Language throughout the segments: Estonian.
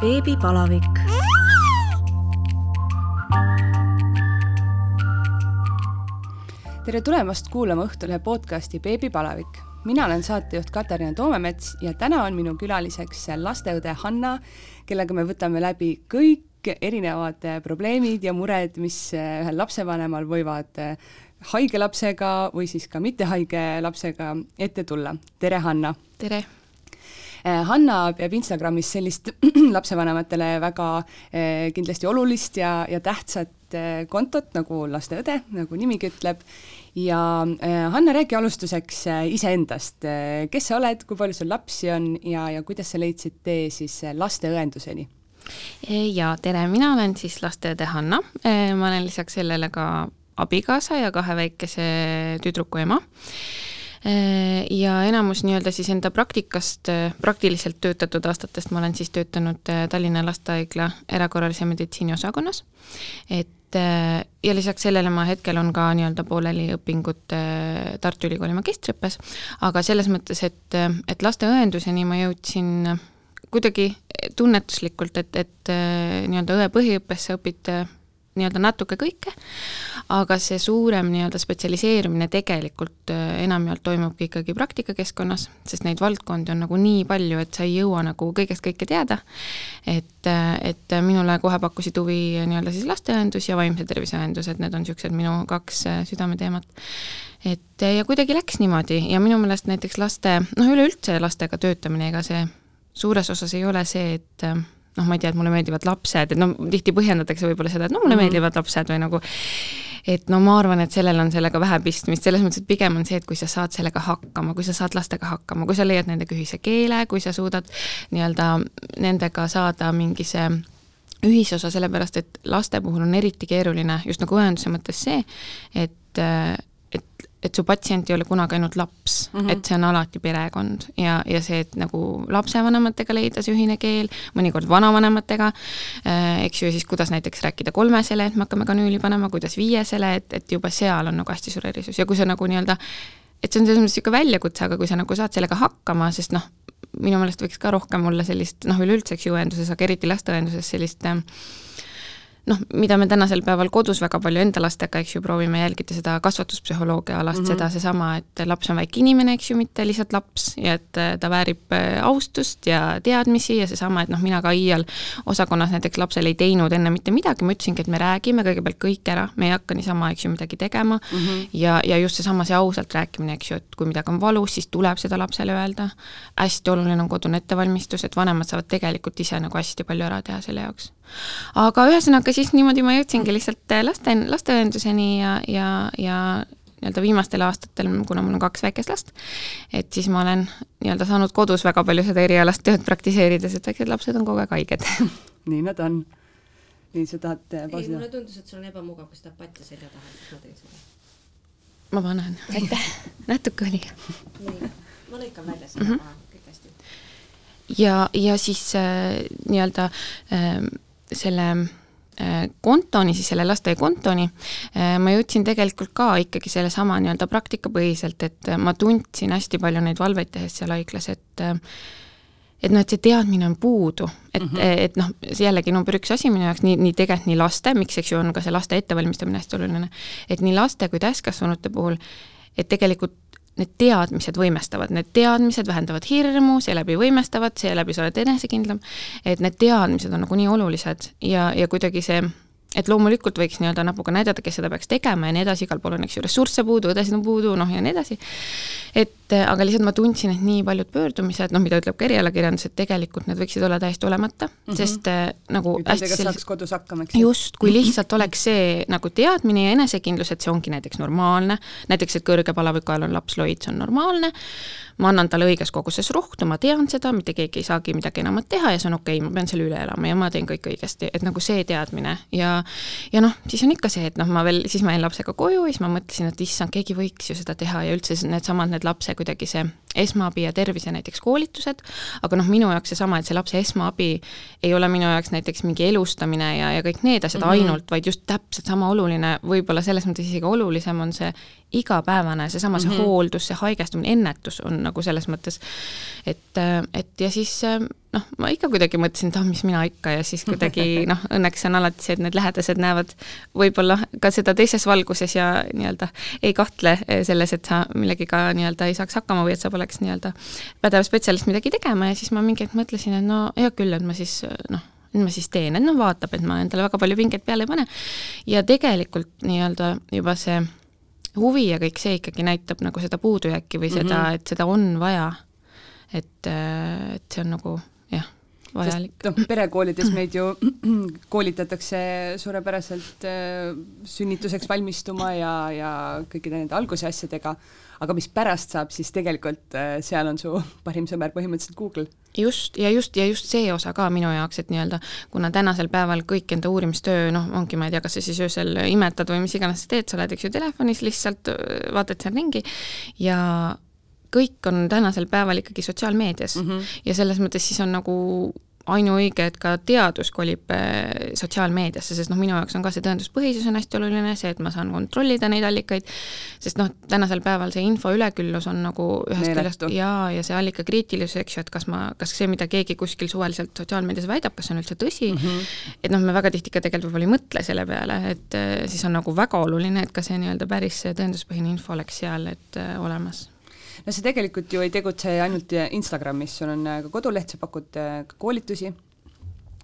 beebipalavik. tere tulemast kuulama Õhtulehe podcasti Beebipalavik. mina olen saatejuht Katariina Toomemets ja täna on minu külaliseks lasteõde Hanna, kellega me võtame läbi kõik erinevad probleemid ja mured, mis ühel lapsevanemal võivad haige lapsega või siis ka mitte haige lapsega ette tulla. tere, Hanna! tere! Eh, Hanna peab Instagramis sellist lapsevanematele väga eh, kindlasti olulist ja, ja tähtsat eh, kontot nagu lasteõde, nagu nimigi ütleb, ja Hanna, räägi alustuseks iseendast, kes sa oled, kui palju sul lapsi on ja, ja kuidas sa leidsid tee siis lasteõenduseni? jaa, tere, mina olen siis lasteõde Hanna, ma olen lisaks sellele ka abikaasa ja kahe väikese tüdruku ema ja enamus nii-öelda siis enda praktikast, äh, praktiliselt töötatud aastatest ma olen siis töötanud äh, Tallinna Lastehaigla erakorralise meditsiini osakonnas, et ja lisaks sellele ma hetkel on ka nii-öelda pooleli õpingud Tartu Ülikooli magistriõppes, aga selles mõttes, et, et lasteõenduseni ma jõudsin kuidagi tunnetuslikult, et, et nii-öelda õe põhiõppes sa õpid nii-öelda natuke kõike, aga see suurem nii-öelda spetsialiseerumine tegelikult äh, enamjaolt toimubki ikkagi praktikakeskkonnas, sest neid valdkondi on nagu nii palju, et sa ei jõua nagu kõigest kõike teada. et, äh, et minule kohe pakkusid huvi nii-öelda siis lasteõendus ja vaimse tervise õendus, et need on niisugused minu kaks äh, südameteemat. et ja kuidagi läks niimoodi ja minu meelest näiteks laste, noh üleüldse lastega töötamine, ega see suures osas ei ole see, et noh, ma ei tea, et mulle meeldivad lapsed, et no tihti põhjendatakse võib-olla seda, et no mulle mm -hmm. meeldivad lapsed või nagu et no ma arvan, et sellel on sellega vähe pistmist, selles mõttes, et pigem on see, et kui sa saad sellega hakkama, kui sa saad lastega hakkama, kui sa leiad nendega ühise keele, kui sa suudad nii-öelda nendega saada mingi see ühisosa, sellepärast et laste puhul on eriti keeruline just nagu õenduse mõttes see, et et su patsient ei ole kunagi ainult laps mm, -hmm. et see on alati perekond ja, ja see, et nagu lapsevanematega leida see ühine keel, mõnikord vanavanematega äh,, eks ju, siis kuidas näiteks rääkida kolmesele, et me hakkame kanüüli panema, kuidas viiesele, et, et juba seal on nagu hästi suur erisus ja kui sa nagu nii-öelda et see on selles mõttes niisugune väljakutse, aga kui sa nagu saad sellega hakkama, sest noh, minu meelest võiks ka rohkem olla sellist noh, üleüldse eks ju õenduses, aga eriti lasteõenduses sellist äh, noh, mida me tänasel päeval kodus väga palju enda lastega, eks ju, proovime jälgida seda kasvatuspsühholoogia alast mm, -hmm. seda seesama, et laps on väike inimene, eks ju, mitte lihtsalt laps ja et äh, ta väärib äh, austust ja teadmisi ja seesama, et noh, mina ka iial osakonnas näiteks lapsele ei teinud enne mitte midagi, ma ütlesingi, et me räägime kõigepealt kõik ära, me ei hakka niisama, eks ju, midagi tegema mm -hmm. ja, ja just seesama, see ausalt rääkimine, eks ju, et kui midagi on valus, siis tuleb seda lapsele öelda, hästi oluline on kodune ettevalmistus, et vanemad saavad tegelikult ise nagu hästi palju ära teha selle jaoks aga ühesõnaga siis niimoodi ma jõudsingi lihtsalt äh, laste, lasteõenduseni ja, ja, ja nii-öelda viimastel aastatel, kuna mul on kaks väikest last, et siis ma olen nii-öelda saanud kodus väga palju seda erialast tööd praktiseerida, sest väiksed lapsed on kogu aeg haiged nii nad on. nii, sa tahad pausi teha? mulle tundus, et sul on ebamugav, kui sa tahad patja selja taha, siis ma teen seda. ma panen. aitäh, natuke oli. nii, ma lõikan välja selle mm -hmm. maha, kõik hästi. ja, ja siis äh, nii-öelda äh, selle äh, kontoni, siis selle lasteaiakontoni, äh, ma jõudsin tegelikult ka ikkagi sellesama nii-öelda praktikapõhiselt, et ma tundsin hästi palju neid valveid tehes seal haiglas, et et noh, et see teadmine on puudu, et mm, -hmm. et noh, see jällegi number üks asi minu jaoks, nii, nii tegelikult nii laste, miks, eks ju, on ka see laste ettevalmistamine hästi oluline, et nii laste kui täiskasvanute puhul, et tegelikult need teadmised võimestavad, need teadmised vähendavad hirmu, seeläbi võimestavad, seeläbi sa oled enesekindlam, et need teadmised on nagu nii olulised ja, ja kuidagi see et loomulikult võiks nii-öelda näpuga näidata, kes seda peaks tegema ja nii edasi, igal pool on, eks ju, ressursse puudu, õdesid on puudu, noh ja nii edasi. et aga lihtsalt ma tundsin, et nii paljud pöördumised, noh, mida ütleb ka erialakirjandus, et tegelikult need võiksid olla täiesti olemata mm, -hmm. sest äh, nagu et hästi sellis... saaks kodus hakkama, eks just, kui mhm. lihtsalt oleks see nagu teadmine ja enesekindlus, et see ongi näiteks normaalne, näiteks et kõrge palaviku ajal on laps loid, see on normaalne, ma annan talle õiges koguses rohtu, ma tean seda, mitte keegi ei saagi midagi enamat teha ja see on okei okay,, ma pean selle üle elama ja ma teen kõik õigesti, et nagu see teadmine ja ja noh, siis on ikka see, et noh, ma veel, siis ma jäin lapsega koju ja siis ma mõtlesin, et issand, keegi võiks ju seda teha ja üldse needsamad, need lapse kuidagi see esmaabi ja tervise näiteks koolitused, aga noh, minu jaoks seesama, et see lapse esmaabi ei ole minu jaoks näiteks mingi elustamine ja, ja kõik need asjad mm -hmm. ainult, vaid just täpselt sama oluline, võib-olla selles mõttes isegi olulisem on see igapäevane, seesama see mm -hmm. hooldus, see haigestumine, ennetus on nagu selles mõttes, et, et ja siis noh, ma ikka kuidagi mõtlesin, et ah, mis mina ikka ja siis kuidagi noh, õnneks on alati see, et need lähedased näevad võib-olla ka seda teises valguses ja nii-öelda ei kahtle selles, et sa millegiga nii-öelda ei saaks hakkama või et sa oleks nii-öelda pädev spetsialist midagi tegema ja siis ma mingi hetk mõtlesin, et no hea küll, et ma siis noh, nüüd ma siis teen, et noh, vaatab, et ma endale väga palju pinget peale ei pane. ja tegelikult nii-öelda juba see huvi ja kõik see ikkagi näitab nagu seda puudujääki või seda mm, -hmm. et seda on vaja. et, äh, et see on nagu jah, vajalik. noh, perekoolides meid ju koolitatakse suurepäraselt äh, sünnituseks valmistuma ja, ja kõikide nende alguse asjadega, aga mis pärast saab, siis tegelikult äh, seal on su parim sõber põhimõtteliselt Google. Just, ja just, ja just see osa ka minu jaoks, et nii-öelda kuna tänasel päeval kõik enda uurimistöö, noh, ongi, ma ei tea, kas sa siis öösel imetad või mis iganes sa teed, sa oled, eks ju, telefonis lihtsalt, vaatad seal ringi. Ja kõik on tänasel päeval ikkagi sotsiaalmeedias. Mm -hmm. ja selles mõttes siis on nagu ainuõige, et ka teadus kolib äh, sotsiaalmeediasse, sest noh, minu jaoks on ka see tõenduspõhisus on hästi oluline, see, et ma saan kontrollida neid allikaid, sest noh, tänasel päeval see info üleküllus on nagu ühest küljest jaa, ja see allikakriitilisus, eks ju, et kas ma, kas see, mida keegi kuskil suvaliselt sotsiaalmeedias väidab, kas see on üldse tõsi mm, -hmm. et noh, me väga tihti ka tegelikult võib-olla ei mõtle selle peale, et äh, siis on nagu väga oluline, et ka see nii-öelda päris tõenduspõhine info oleks seal, et äh, olemas no sa tegelikult ju ei tegutse ainult Instagramis, sul on äh, ka koduleht, sa pakud äh, koolitusi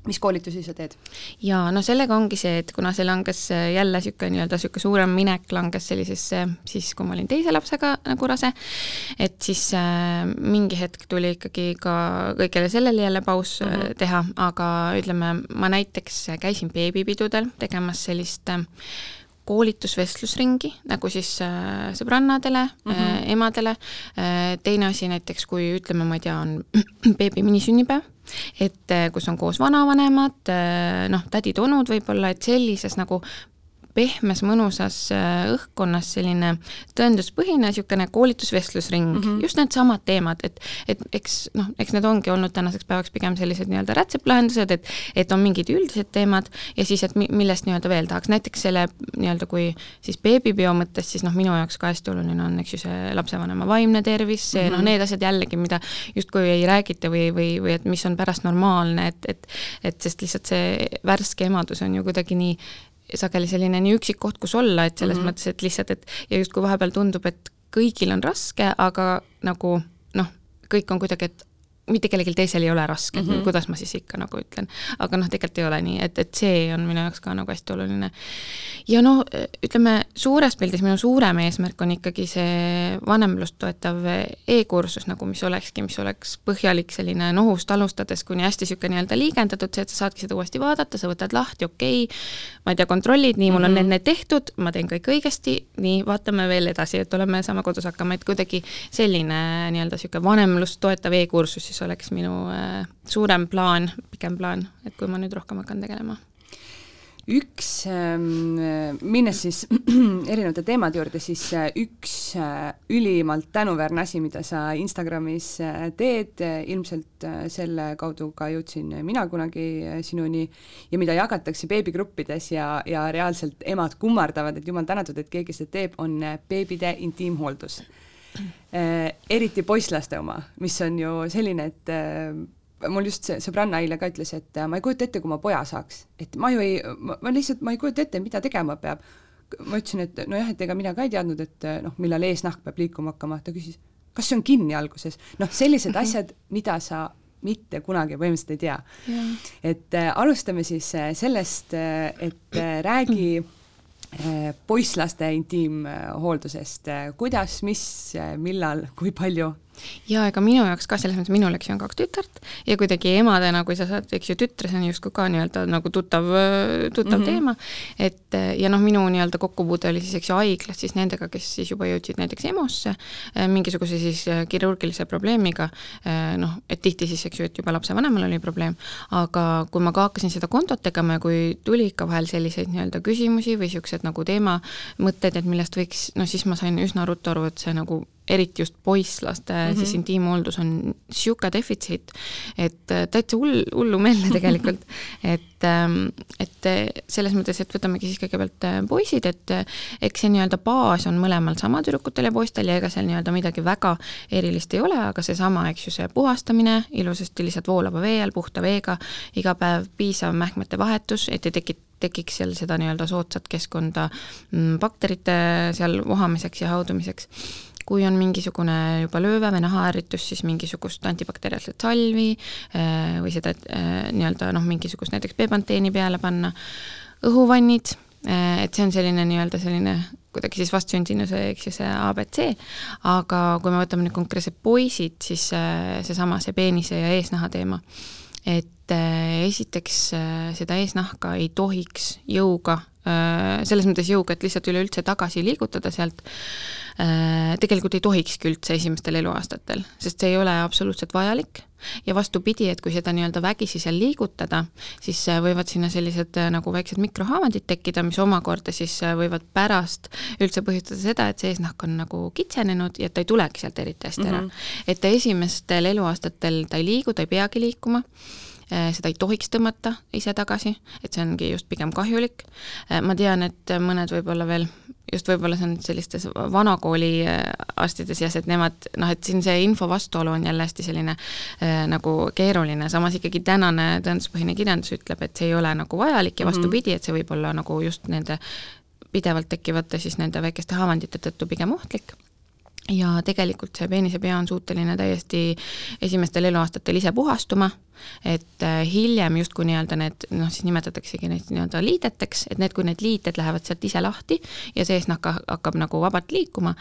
mis koolitusi sa teed? jaa, no sellega ongi see, et kuna see langes äh, jälle niisugune nii-öelda niisugune suurem minek langes sellisesse siis, kui ma olin teise lapsega nagu rase, et siis äh, mingi hetk tuli ikkagi ka kõigele sellele jälle paus mm -hmm. teha, aga ütleme, ma näiteks käisin beebipidudel tegemas sellist äh, koolitusvestlusringi nagu siis äh, sõbrannadele mm, -hmm. äh, emadele äh,, teine asi näiteks, kui ütleme, ma ei tea, on beebi minisünnipäev, et äh, kus on koos vanavanemad äh,, noh, tädid-onud võib-olla, et sellises nagu pehmes, mõnusas äh, õhkkonnas selline tõenduspõhine niisugune koolitusvestlusring mm, -hmm. just needsamad teemad, et, et eks noh, eks need ongi olnud tänaseks päevaks pigem sellised nii-öelda rätseplahendused, et et on mingid üldised teemad ja siis, et millest nii-öelda veel tahaks, näiteks selle nii-öelda kui siis beebipeo mõttes, siis noh, minu jaoks ka hästi oluline on, eks ju, see lapsevanema vaimne tervis, see mm -hmm. noh, need asjad jällegi, mida justkui ei räägita või, või, või et mis on pärast normaalne, et, et et sest lihtsalt see värske emadus on ju kuidagi nii sageli selline nii üksik koht, kus olla, et selles mm -hmm. mõttes, et lihtsalt, et ja justkui vahepeal tundub, et kõigil on raske, aga nagu noh, kõik on kuidagi, et mitte kellelgi teisel ei ole raske mm, -hmm. kuidas ma siis ikka nagu ütlen. aga noh, tegelikult ei ole nii, et, et see on minu jaoks ka nagu hästi oluline. ja noh, ütleme suures pildis minu suurem eesmärk on ikkagi see vanemlust toetav e-kursus nagu, mis olekski, mis oleks põhjalik selline nohust alustades kuni hästi niisugune nii-öelda liigendatud, see, et sa saadki seda uuesti vaadata, sa võtad lahti, okei okay,, ma ei tea, kontrollid, nii, mul on mm -hmm. need, need tehtud, ma teen kõik õigesti, nii, vaatame veel edasi, et oleme, saame kodus hakkama, et kuidagi selline nii-öelda niisugune vanemlust toetav e-kursus siis oleks minu äh, suurem plaan, pikem plaan, et kui ma nüüd rohkem hakkan tegelema. Üks, ähm, minnes siis erinevate teemade juurde, siis äh, üks äh, ülimalt tänuväärne asi, mida sa Instagramis teed, ilmselt selle kaudu ka jõudsin mina kunagi sinuni ja mida jagatakse beebigruppides ja, ja reaalselt emad kummardavad, et jumal tänatud, et keegi seda teeb, on beebide intiimhooldus eriti poisslaste oma, mis on ju selline, et äh, mul just see sõbranna eile ka ütles, et äh, ma ei kujuta ette, kui ma poja saaks, et ma ju ei, ma lihtsalt, ma ei kujuta ette, mida tegema peab. ma ütlesin, et nojah, et ega mina ka ei teadnud, et noh, millal eesnahk peab liikuma hakkama, ta küsis, kas see on kinni alguses, noh, sellised -hmm. asjad, mida sa mitte kunagi põhimõtteliselt ei tea. et äh, alustame siis sellest, et äh, räägi mm Eh, poisslaste intiimhooldusest, eh, kuidas, mis, eh, millal, kui palju jaa, ega minu jaoks ka selles mõttes, minul, eks ju, on kaks tütart ja kuidagi emadena, kui sa saad, eks ju, tütre, see on justkui ka nii-öelda nagu tuttav, tuttav mm -hmm. teema, et ja noh, minu nii-öelda kokkupuude oli siis, eks ju, haiglas siis nendega, kes siis juba jõudsid näiteks EMO-sse mingisuguse siis kirurgilise probleemiga, noh, et tihti siis, eks ju, et juba lapsevanemal oli probleem, aga kui ma ka hakkasin seda kontot tegema ja kui tuli ikka vahel selliseid nii-öelda küsimusi või niisugused nagu teemamõtted, et millest võiks, noh siis ma sain üsna ruttu aru, et see nagu eriti just poisslaste mm -hmm. siis intiimhooldus on niisugune defitsiit, et äh, täitsa hull, hullumeelne tegelikult et, ähm, et selles mõttes, et võtamegi siis kõigepealt äh, poisid, et äh, eks see nii-öelda baas on mõlemal sama tüdrukutel ja poistel ja ega seal nii-öelda midagi väga erilist ei ole, aga seesama, eks ju, see puhastamine ilusasti lihtsalt voolava vee all, puhta veega, iga päev piisav mähkmete vahetus, et ei teki, tekiks seal seda nii-öelda soodsat keskkonda mm, bakterite seal vohamiseks ja haudumiseks kui on mingisugune juba lööve või nahaärritus, siis mingisugust antibakteriaalset salvi äh, või seda äh, nii-öelda noh, mingisugust näiteks peepanteeni peale panna, õhuvannid, äh, et see on selline nii-öelda selline kuidagi siis vastsündinuse, eks ju, see abc, aga kui me võtame nüüd konkreetselt poisid, siis seesama, see peenise ja eesnaha teema, et esiteks seda eesnahka ei tohiks jõuga, selles mõttes jõuga, et lihtsalt üleüldse tagasi liigutada sealt, Äh, tegelikult ei tohikski üldse esimestel eluaastatel, sest see ei ole absoluutselt vajalik ja vastupidi, et kui seda nii-öelda vägisi seal liigutada, siis äh, võivad sinna sellised äh, nagu väiksed mikrohaavandid tekkida, mis omakorda siis võivad pärast üldse põhjustada seda, et see eesnahk on nagu kitsenenud ja ta ei tulegi sealt eriti hästi ära mm. -hmm. et esimestel eluaastatel ta ei liigu, ta ei peagi liikuma seda ei tohiks tõmmata ise tagasi, et see ongi just pigem kahjulik. ma tean, et mõned võib-olla veel just võib-olla see on sellistes vanakooli äh, arstide seas, et nemad noh, et siin see info vastuolu on jälle hästi selline äh, nagu keeruline, samas ikkagi tänane tõenduspõhine kirjandus ütleb, et see ei ole nagu vajalik ja mhm. vastupidi, et see võib olla nagu just nende pidevalt tekkivate siis nende väikeste haavandite tõttu pigem ohtlik ja tegelikult see peenisepea on suuteline täiesti esimestel eluaastatel ise puhastuma et äh, hiljem justkui nii-öelda need noh, siis nimetataksegi neid nii-öelda liideteks, et need, kui need liited lähevad sealt ise lahti ja see eesnahk hakkab nagu vabalt liikuma,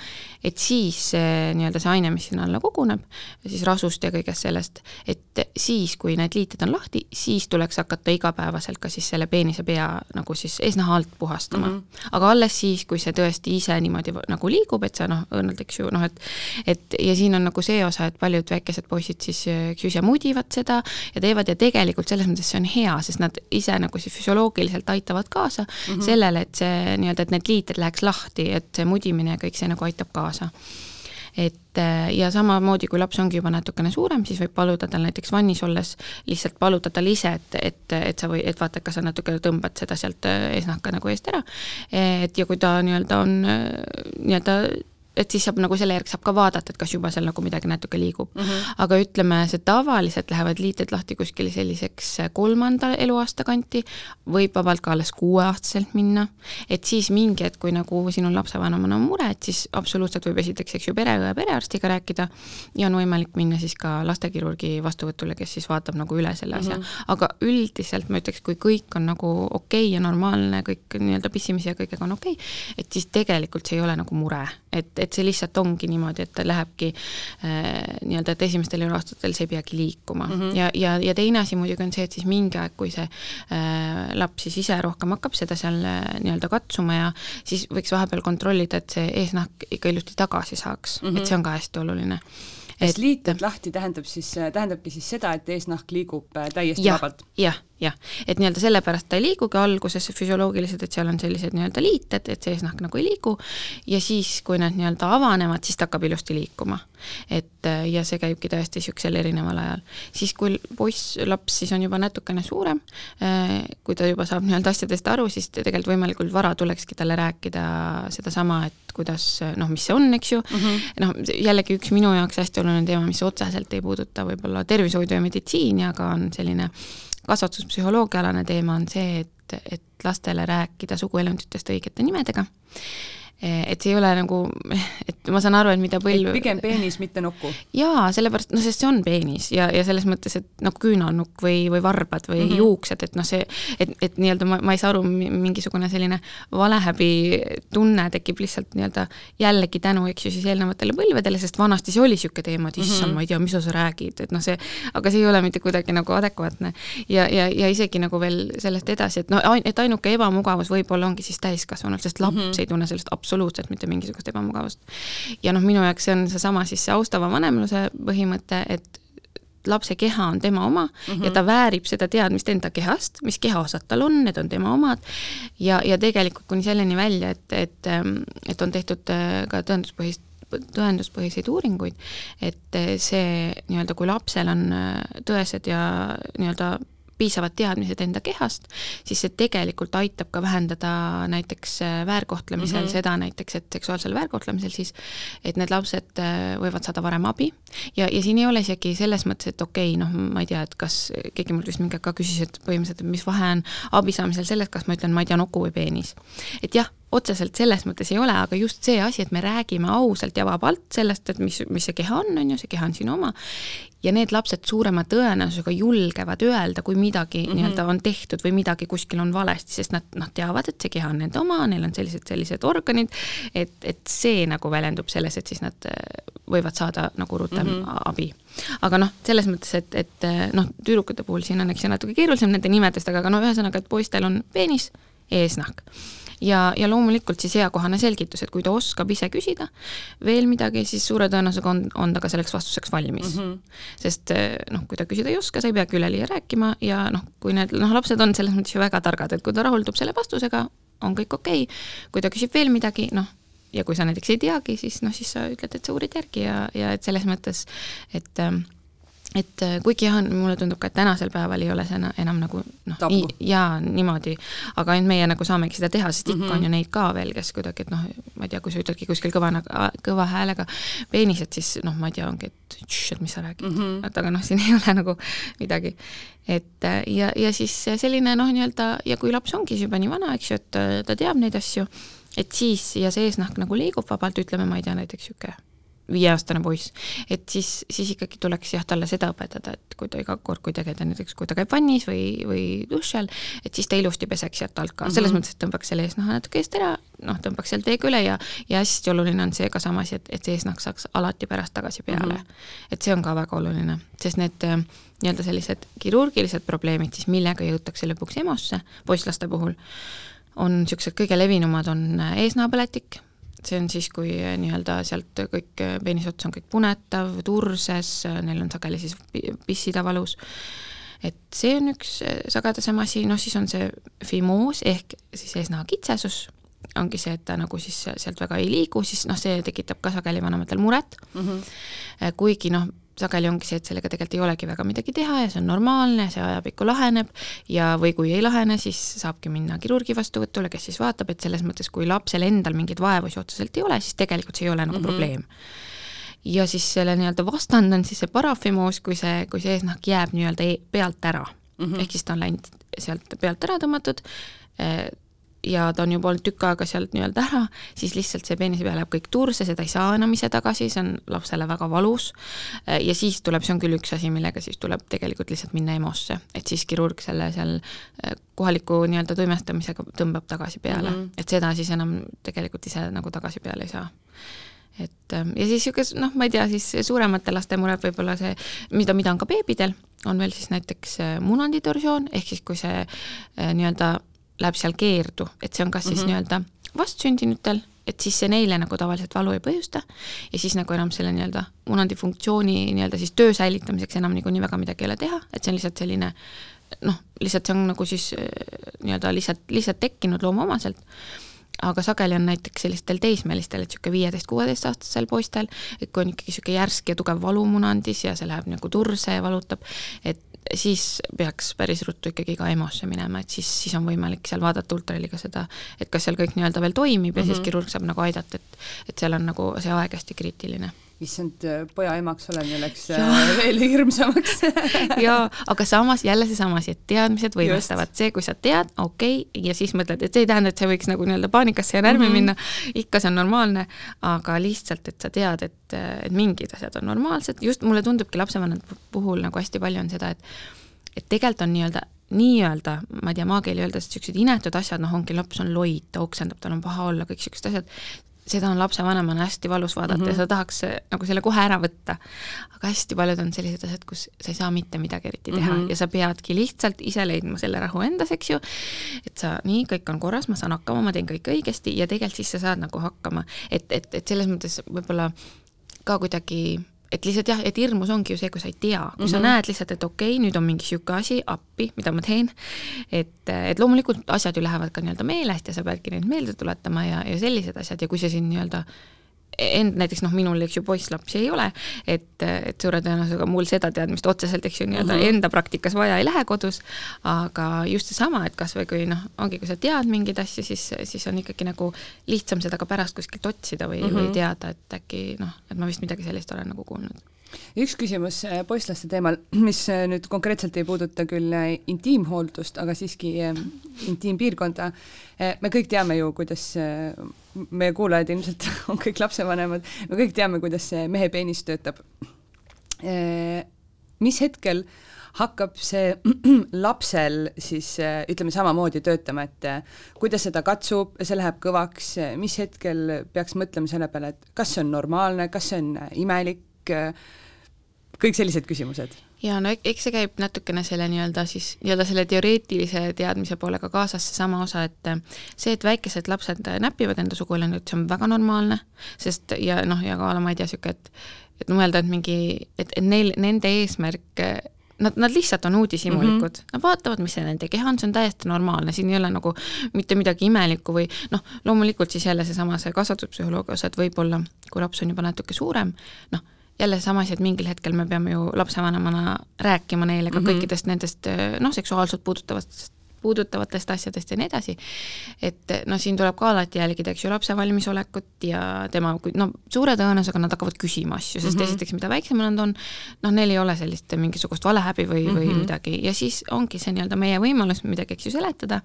et siis see nii-öelda see aine, mis sinna alla koguneb, siis rasust ja kõigest sellest, et siis, kui need liited on lahti, siis tuleks hakata igapäevaselt ka siis selle peenise pea nagu siis eesnaha alt puhastama mm. -hmm. aga alles siis, kui see tõesti ise niimoodi nagu liigub, et sa noh, õrnalt, eks ju, noh et et ja siin on nagu see osa, et paljud väikesed poisid siis, eks ju, ise mudivad seda ja teevad ja tegelikult selles mõttes see on hea, sest nad ise nagu siis füsioloogiliselt aitavad kaasa mm -hmm. sellele, et see nii-öelda, et need liited läheks lahti, et see mudimine ja kõik see nagu aitab kaasa et ja samamoodi, kui laps ongi juba natukene suurem, siis võib paluda tal näiteks vannis olles lihtsalt paluda tal ise, et, et, et sa või, et vaata, kas sa natuke tõmbad seda sealt eesnahka nagu eest ära. et ja kui ta nii-öelda on nii-öelda et siis saab nagu selle järgi saab ka vaadata, et kas juba seal nagu midagi natuke liigub mm. -hmm. aga ütleme, see tavaliselt lähevad liited lahti kuskil selliseks kolmanda eluaasta kanti, võib vabalt ka alles kuueaastaselt minna, et siis mingi hetk, kui nagu sinul lapsevanemal on mure, et siis absoluutselt võib esiteks, eks ju, pereõe, perearstiga rääkida ja on võimalik minna siis ka lastekirurgi vastuvõtule, kes siis vaatab nagu üle selle asja mm. -hmm. aga üldiselt ma ütleks, kui kõik on nagu okei okay ja normaalne, kõik nii-öelda pissimise ja kõigega on okei okay,, et siis tegelikult see ei ole nagu mure, et et see lihtsalt ongi niimoodi, et ta lähebki äh, nii-öelda, et esimestel eluaastatel see ei peagi liikuma mm. -hmm. ja, ja, ja teine asi muidugi on see, et siis mingi aeg, kui see äh, laps siis ise rohkem hakkab seda seal äh, nii-öelda katsuma ja siis võiks vahepeal kontrollida, et see eesnahk ikka ilusti tagasi saaks mm, -hmm. et see on ka hästi oluline et liited lahti tähendab siis, tähendabki siis seda, et eesnahk liigub äh, täiesti ja, vabalt? jah, jah, et nii-öelda sellepärast ta ei liigugi alguses füsioloogiliselt, et seal on sellised nii-öelda liited, et see eesnahk nagu ei liigu, ja siis, kui need nii-öelda avanevad, siis ta hakkab ilusti liikuma. et äh, ja see käibki täiesti niisugusel erineval ajal. siis, kui poiss, laps siis on juba natukene suurem, äh, kui ta juba saab nii-öelda asjadest aru, siis tegelikult võimalikult vara tulekski talle rääkida sedasama, et kuidas noh, mis see on, eks ju mm -hmm., noh, jällegi üks minu jaoks hästi oluline teema, mis otseselt ei puuduta võib-olla tervishoidu ja meditsiini, aga on selline kasvatuspsühholoogiaalane teema, on see, et, et lastele rääkida suguelunditest õigete nimedega et see ei ole nagu, et ma saan aru, et mida põlv pigem peenis, mitte nuku? jaa, sellepärast, no sest see on peenis ja, ja selles mõttes, et nagu küünalnukk või, või varbad või mm -hmm. juuksed, et noh, see et, et nii-öelda ma, ma ei saa aru, mingisugune selline valehäbi tunne tekib lihtsalt nii-öelda jällegi tänu, eks ju, siis eelnevatele põlvedele, sest vanasti see oli niisugune teema, et issand mm, -hmm. ma ei tea, mis sa räägid, et noh, see, aga see ei ole mitte kuidagi nagu adekvaatne. ja, ja, ja isegi nagu veel sellest edasi, et noh, et ainuke ebamugavus võib-olla ongi siis täiskasvanud, sest laps mm -hmm. ei tunne sellest absoluutselt mitte mingisugust ebamugavust. ja noh, minu jaoks see on seesama siis see austava vanemluse põhimõte, et lapse keha on tema oma mm -hmm. ja ta väärib seda teadmist enda kehast, mis kehaosad tal on, need on tema omad, ja, ja tegelikult kuni selleni välja, et, et, et on tehtud äh, ka tõenduspõhist tõenduspõhiseid uuringuid, et see nii-öelda, kui lapsel on tõesed ja nii-öelda piisavad teadmised enda kehast, siis see tegelikult aitab ka vähendada näiteks äh, väärkohtlemisel mm -hmm. seda näiteks, et seksuaalsel väärkohtlemisel siis, et need lapsed äh, võivad saada varem abi ja, ja siin ei ole isegi selles mõttes, et okei okay,, noh, ma ei tea, et kas, keegi mul vist mingi aeg ka küsis, et põhimõtteliselt, et mis vahe on abi saamisel selles, kas ma ütlen, ma ei tea, nuku või peenis. et jah, otseselt selles mõttes ei ole, aga just see asi, et me räägime ausalt ja vabalt sellest, et mis, mis see keha on, on ju, see keha on sinu oma, ja need lapsed suurema tõenäosusega julgevad öelda, kui midagi mm -hmm. nii-öelda on tehtud või midagi kuskil on valesti, sest nad noh, teavad, et see keha on nende oma, neil on sellised, sellised organid, et, et see nagu väljendub selles, et siis nad äh, võivad saada nagu rutem mm -hmm. abi. aga noh, selles mõttes, et, et äh, noh, tüdrukute puhul siin on eks ju natuke keerulisem nende nimedest, aga no ühesõnaga, et poistel on peenis, eesnahk ja, ja loomulikult siis eakohane selgitus, et kui ta oskab ise küsida veel midagi, siis suure tõenäosusega on, on ta ka selleks vastuseks valmis mm. -hmm. sest eh, noh, kui ta küsida ei oska, sa ei peagi üleliia rääkima ja noh, kui need noh, lapsed on selles mõttes ju väga targad, et kui ta rahuldub selle vastusega, on kõik okei okay., kui ta küsib veel midagi, noh, ja kui sa näiteks ei teagi, siis noh, siis sa ütled, et sa uurid järgi ja, ja et selles mõttes, et ähm, et äh, kuigi jah, mulle tundub ka, et tänasel päeval ei ole see enam nagu noh, jaa, niimoodi, aga ainult meie nagu saamegi seda teha, sest ikka mm -hmm. on ju neid ka veel, kes kuidagi, et noh, ma ei tea, kui sa ütledki kuskil kõva, kõva häälega peenised, siis noh, ma ei tea, ongi, et tšš, et mis sa räägid mm, -hmm. et aga noh, siin ei ole nagu midagi. et äh, ja, ja siis selline noh, nii-öelda ja kui laps ongi juba nii vana, eks ju, et äh, ta teab neid asju, et siis ja see eesnahk nagu liigub vabalt, ütleme, ma ei tea, näiteks niisugune viieaastane poiss, et siis, siis ikkagi tuleks jah, talle seda õpetada, et kui ta iga kord, kui ta käib näiteks, kui ta käib vannis või, või duši all, et siis ta ilusti peseks sealt alt ka mm, -hmm. selles mõttes, et tõmbaks selle eesnaha natuke eest ära, noh, tõmbaks sealt veega üle ja, ja hästi oluline on see ka samas, et, et see eesnahk saaks alati pärast tagasi peale mm. -hmm. et see on ka väga oluline, sest need äh, nii-öelda sellised kirurgilised probleemid siis, millega jõutakse lõpuks EMO-sse poisslaste puhul, on niisugused kõige levinumad, on äh, eesnahapõletik see on siis, kui eh, nii-öelda sealt kõik eh, peenise ots on kõik punetav, turses, eh, neil on sageli siis pissida valus, et see on üks sagedasem asi, noh siis on see fimoos ehk siis eesnaha kitsesus, ongi see, et ta nagu siis sealt väga ei liigu, siis noh, see tekitab ka sageli vanematel muret. Mm, -hmm. kuigi noh, sageli ongi see, et sellega tegelikult ei olegi väga midagi teha ja see on normaalne, see ajapikku laheneb ja, või kui ei lahene, siis saabki minna kirurgi vastuvõtule, kes siis vaatab, et selles mõttes, kui lapsel endal mingeid vaevusi otseselt ei ole, siis tegelikult see ei ole nagu mm -hmm. probleem. ja siis selle nii-öelda vastand on siis see parafimoos, kui see, kui see eesnahk jääb nii-öelda e pealt ära mm. -hmm. ehk siis ta on läinud sealt pealt ära tõmmatud, ja ta on juba olnud tükk aega sealt nii-öelda ära, siis lihtsalt see peenise peal läheb kõik turse, seda ei saa enam ise tagasi, see on lapsele väga valus. ja siis tuleb, see on küll üks asi, millega siis tuleb tegelikult lihtsalt minna EMO-sse, et siis kirurg selle seal eh, kohaliku nii-öelda toimestamisega tõmbab tagasi peale mm, -hmm. et seda siis enam tegelikult ise nagu tagasi peale ei saa et eh, ja siis niisugune noh, ma ei tea, siis suuremate laste mured võib-olla see, mida, mida on ka beebidel, on veel siis näiteks eh, munanditorsioon, ehk siis kui see nii-öelda läheb seal keerdu, et see on kas siis mm -hmm. nii-öelda vastsündinutel, et siis see neile nagu tavaliselt valu ei põhjusta ja siis nagu enam selle nii-öelda munandi funktsiooni nii-öelda siis töö säilitamiseks enam niikuinii väga midagi ei ole teha, et see on lihtsalt selline noh, lihtsalt see on nagu siis äh, nii-öelda lihtsalt, lihtsalt tekkinud loomuomaselt aga sageli on näiteks sellistel teismelistel, et niisugune viieteist-kuueteistaastasel poistel, et kui on ikkagi niisugune järsk ja tugev valu munandis ja see läheb nagu turse ja valutab, et siis peaks päris ruttu ikkagi ka EMO-sse minema, et siis, siis on võimalik seal vaadata ultraheliga seda, et kas seal kõik nii-öelda veel toimib ja mm -hmm. siis mhm. kirurg saab nagu aidata, et et seal on nagu see aeg hästi kriitiline issand, poja emaks olemine läks äh, veel hirmsamaks. Jaa, aga samas jälle seesama asi, et teadmised võimestavad, see, kui sa tead, okei okay,, ja siis mõtled, et see ei tähenda, et sa võiks nagu nii-öelda paanikasse ja närvi mm -hmm. minna, ikka see on normaalne, aga lihtsalt, et sa tead, et, et mingid asjad on normaalsed, just mulle tundubki lapsevanemate puhul nagu hästi palju on seda, et et tegelikult on nii-öelda nii-öelda, ma ei tea, maakeeli öeldes, niisugused inetud asjad, noh, ongi laps on loid, ta oksendab, tal on paha olla, kõik niisugused asjad, seda on lapsevanemana hästi valus vaadata mm -hmm. ja sa tahaks nagu selle kohe ära võtta. aga hästi paljud on sellised asjad, kus sa ei saa mitte midagi eriti teha mm -hmm. ja sa peadki lihtsalt ise leidma selle rahu endas, eks ju, et sa, nii, kõik on korras, ma saan hakkama, ma teen kõik õigesti ja tegelikult siis sa saad nagu hakkama, et, et, et selles mõttes võib-olla ka kuidagi et lihtsalt jah, et hirmus ongi ju see, kui sa ei tea, kui mm -hmm. sa mhm. näed lihtsalt, et okei okay,, nüüd on mingi niisugune asi appi, mida ma teen, et, et loomulikult asjad ju lähevad ka nii-öelda meelest ja sa peadki neid meelde tuletama ja, ja sellised asjad ja kui see sind nii-öelda end näiteks noh, minul, eks ju, poisslapsi ei ole, et, et suure tõenäosusega mul seda teadmist otseselt, eks ju, nii-öelda -hmm. enda praktikas vaja ei lähe kodus, aga just seesama, et kas või kui noh, ongi, kui sa tead mingeid asju, siis, siis on ikkagi nagu lihtsam seda ka pärast kuskilt otsida või mm, -hmm. või teada, et äkki noh, et ma vist midagi sellist olen nagu kuulnud üks küsimus äh, poisslaste teemal, mis äh, nüüd konkreetselt ei puuduta küll äh, intiimhooldust, aga siiski intiimpiirkonda. me kõik teame ju, kuidas, meie kuulajad ilmselt on kõik lapsevanemad, me kõik teame, kuidas see mehe peenis töötab. mis hetkel hakkab see lapsel siis ütleme samamoodi töötama, et kui ta seda katsub, see läheb kõvaks, mis hetkel peaks mõtlema selle peale, et kas see on normaalne, kas see on imelik, kõik sellised küsimused. ja no eks see käib natukene selle nii-öelda siis, nii-öelda selle teoreetilise teadmise poolega kaasas seesama osa, et see, et väikesed lapsed näpivad enda suguelundit, see on väga normaalne, sest ja noh, ja ka ma ei tea, niisugune, et et mõelda, et mingi, et, et neil, nende eesmärk Nad, nad lihtsalt on uudishimulikud mm, -hmm. nad vaatavad, mis see nende keha on, see on täiesti normaalne, siin ei ole nagu mitte midagi imelikku või noh, loomulikult siis jälle seesama see kasvatuspsühholoogia osa, et võib-olla kui laps on juba natuke suurem, noh, jälle sama asi, et mingil hetkel me peame ju lapsevanemana rääkima neile ka mm -hmm. kõikidest nendest noh, seksuaalselt puudutavatest puudutavatest asjadest ja nii edasi. et noh, siin tuleb ka alati jälgida, eks ju, lapse valmisolekut ja tema, no suure tõenäosusega nad hakkavad küsima asju, sest mm -hmm. esiteks, mida väiksemad nad on, noh, neil ei ole sellist mingisugust valehäbi või mm, -hmm. või mhm. midagi ja siis ongi see nii-öelda meie võimalus midagi, eks ju, seletada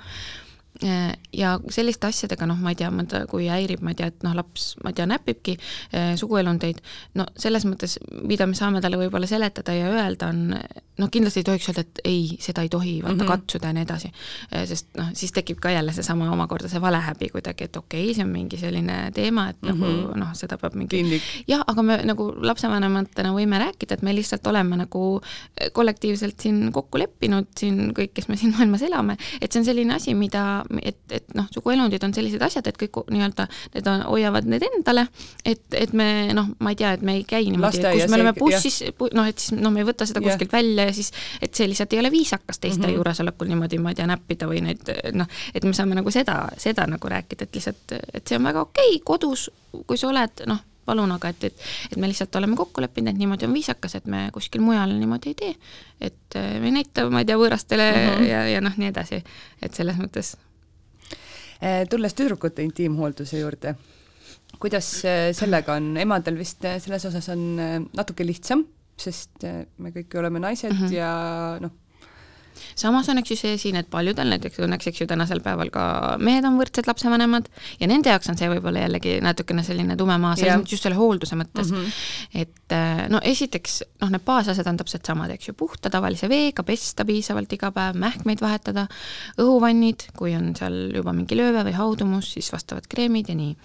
ja selliste asjadega, noh, ma ei tea, mõnda, kui häirib, ma ei tea, et noh, laps, ma ei tea, näpibki äh, suguelundeid, no selles mõttes, mida me saame talle võib-olla seletada ja öelda, on noh, kindlasti ei tohiks öelda, et ei, seda ei tohi vaata mm -hmm. katsuda ja nii edasi. Äh, sest noh, siis tekib ka jälle seesama omakorda see valehäbi kuidagi, et okei okay,, see on mingi selline teema, et mm -hmm. nagu mhm. noh, seda peab mingi jah, aga me nagu lapsevanematena võime rääkida, et me lihtsalt oleme nagu kollektiivselt siin kokku leppinud, siin kõik, kes me siin maailmas elame, et see on selline asi, mida et, et noh, suguelundid on sellised asjad, et kõik nii-öelda need on, hoiavad need endale, et, et me noh, ma ei tea, et me ei käi niimoodi, kus me oleme bussis, noh, et siis noh, me ei võta seda kuskilt ja. välja ja siis, et see lihtsalt ei ole viisakas teiste mm -hmm. juuresolekul niimoodi, ma ei tea, näppida või neid noh, et me saame nagu seda, seda nagu rääkida, et lihtsalt, et see on väga okei okay, kodus, kui sa oled noh, palun, aga et, et, et me lihtsalt oleme kokku leppinud, et niimoodi on viisakas, et me kuskil mujal niimoodi ei tee. et me ei näita, ma ei tea, võõrastele mm -hmm. ja, ja noh, nii edasi, et selles mõttes Eh, tulles tüdrukute intiimhoolduse juurde, kuidas eh, sellega on, emadel vist eh, selles osas on natuke lihtsam, sest me kõik oleme naised mm -hmm. ja noh, samas on, eks ju, see siin, et paljudel näiteks õnneks, eks ju, tänasel päeval ka mehed on võrdsed lapsevanemad ja nende jaoks on see võib-olla jällegi natukene selline tume maa, selles mõttes just selle hoolduse mõttes mm. -hmm. et äh, no esiteks, noh, need baasasjad on täpselt samad, eks ju, puhta tavalise veega pesta piisavalt iga päev, mähkmeid vahetada, õhuvannid, kui on seal juba mingi lööve või haudumus, siis vastavad kreemid ja nii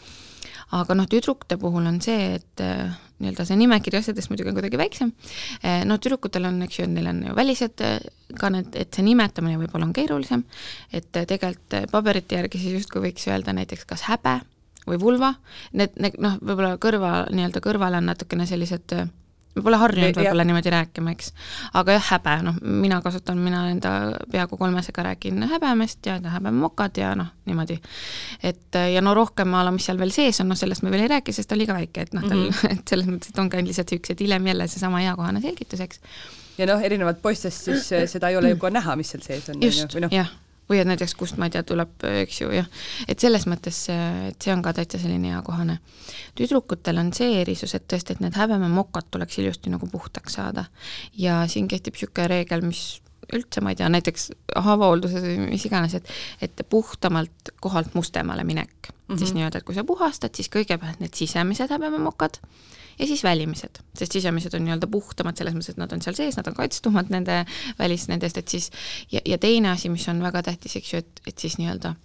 aga noh, tüdrukute puhul on see, et äh, nii-öelda see nimekiri asjadest muidugi on kuidagi väiksem, äh, no tüdrukutel on, eks ju, neil on ju välised äh, ka need, et see nimetamine võib-olla on keerulisem, et tegelikult paberite järgi siis justkui võiks öelda näiteks kas häbe või vulva, need, need noh, võib-olla kõrva, nii-öelda kõrvale on natukene sellised ma pole harjunud võib-olla niimoodi rääkima, eks. aga jah, häbe, noh, mina kasutan, mina enda peaaegu kolmesega räägin häbemest ja häbemokad ja noh, niimoodi. et ja no rohkem a la, mis seal veel sees on, noh sellest me veel ei räägi, sest ta on liiga väike, et noh, tal mm, -hmm. et selles mõttes, et ongi ainult lihtsalt niisugused hiljem jälle seesama eakohane selgitus, eks. ja noh, erinevalt poistest siis eh, seda ei ole ju ka näha, mis seal sees on. just, noh. jah või et näiteks kust, ma ei tea, tuleb, eks ju, jah, et selles mõttes, et see on ka täitsa selline eakohane. tüdrukutel on see erisus, et tõesti, et need häbememokad tuleks ilusti nagu puhtaks saada. ja siin kehtib niisugune reegel, mis üldse, ma ei tea, näiteks haavahoolduses või mis iganes, et et puhtamalt kohalt mustemale minek mm, -hmm. siis nii-öelda, et kui sa puhastad, siis kõigepealt need sisemised häbememokad, ja siis välimised, sest sisemised on nii-öelda puhtamad selles mõttes, et nad on seal sees, nad on kaitstumad nende välis nendest, et siis ja, ja teine asi, mis on väga tähtis, eks ju, et, et siis nii-öelda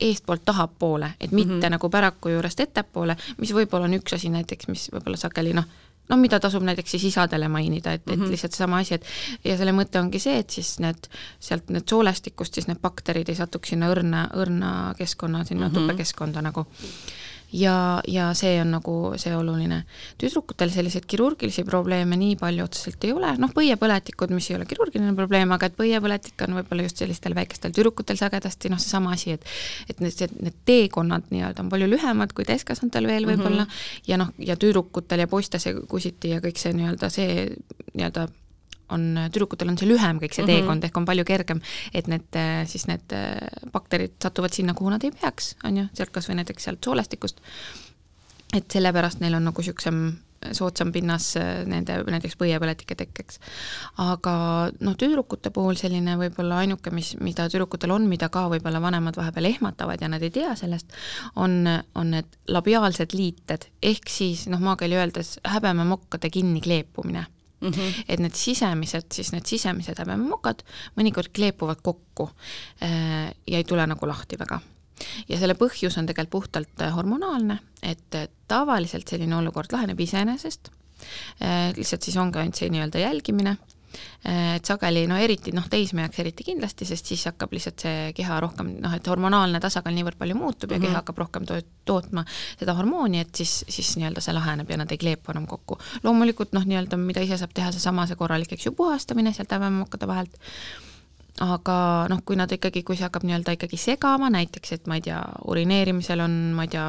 eestpoolt tahapoole, et mitte mm -hmm. nagu päraku juurest ettepoole, mis võib-olla on üks asi näiteks, mis võib-olla sageli noh, no mida tasub näiteks siis isadele mainida, et et mhm. lihtsalt seesama asi, et ja selle mõte ongi see, et siis need, sealt need soolestikust siis need bakterid ei satuks sinna õrna, õrna keskkonna, sinna mm -hmm. tupekeskkonda nagu ja, ja see on nagu see oluline. tüdrukutel selliseid kirurgilisi probleeme nii palju otseselt ei ole, noh, põiepõletikud, mis ei ole kirurgiline probleem, aga et põiepõletik on võib-olla just sellistel väikestel tüdrukutel sagedasti noh, seesama asi, et et need, need teekonnad nii-öelda on palju lühemad kui täiskasvanutel veel võib-olla mm -hmm. ja noh, ja tüdrukutel ja poistel see kusiti ja kõik see nii-öelda see nii-öelda on, tüdrukutel on see lühem kõik see mm -hmm. teekond, ehk on palju kergem, et need siis need bakterid satuvad sinna, kuhu nad ei peaks, on ju, sealt kas või näiteks sealt soolestikust, et sellepärast neil on nagu niisugusem soodsam pinnas nende näiteks põiepõletike tekkeks. aga noh, tüdrukute puhul selline võib-olla ainuke, mis, mida tüdrukutel on, mida ka võib-olla vanemad vahepeal ehmatavad ja nad ei tea sellest, on, on need labiaalsed liited, ehk siis noh, maakeeli öeldes häbememokkade kinnikleepumine Mm -hmm. et need sisemised, siis need sisemised häbememokad mõnikord kleepuvad kokku äh, ja ei tule nagu lahti väga. ja selle põhjus on tegelikult puhtalt äh, hormonaalne, et tavaliselt selline olukord laheneb iseenesest, äh, lihtsalt siis ongi ainult see nii-öelda jälgimine Äh, et sageli no eriti noh, teismeheks eriti kindlasti, sest siis hakkab lihtsalt see keha rohkem noh, et hormonaalne tasakaal niivõrd palju muutub ja mm -hmm. keha hakkab rohkem to tootma seda hormooni, et siis, siis nii-öelda see laheneb ja nad ei kleepu enam kokku. loomulikult noh, nii-öelda mida ise saab teha, seesama see korralik, eks ju, puhastamine sealt häbememokkade vahelt aga noh, kui nad ikkagi, kui see hakkab nii-öelda ikkagi segama, näiteks et ma ei tea, urineerimisel on, ma ei tea,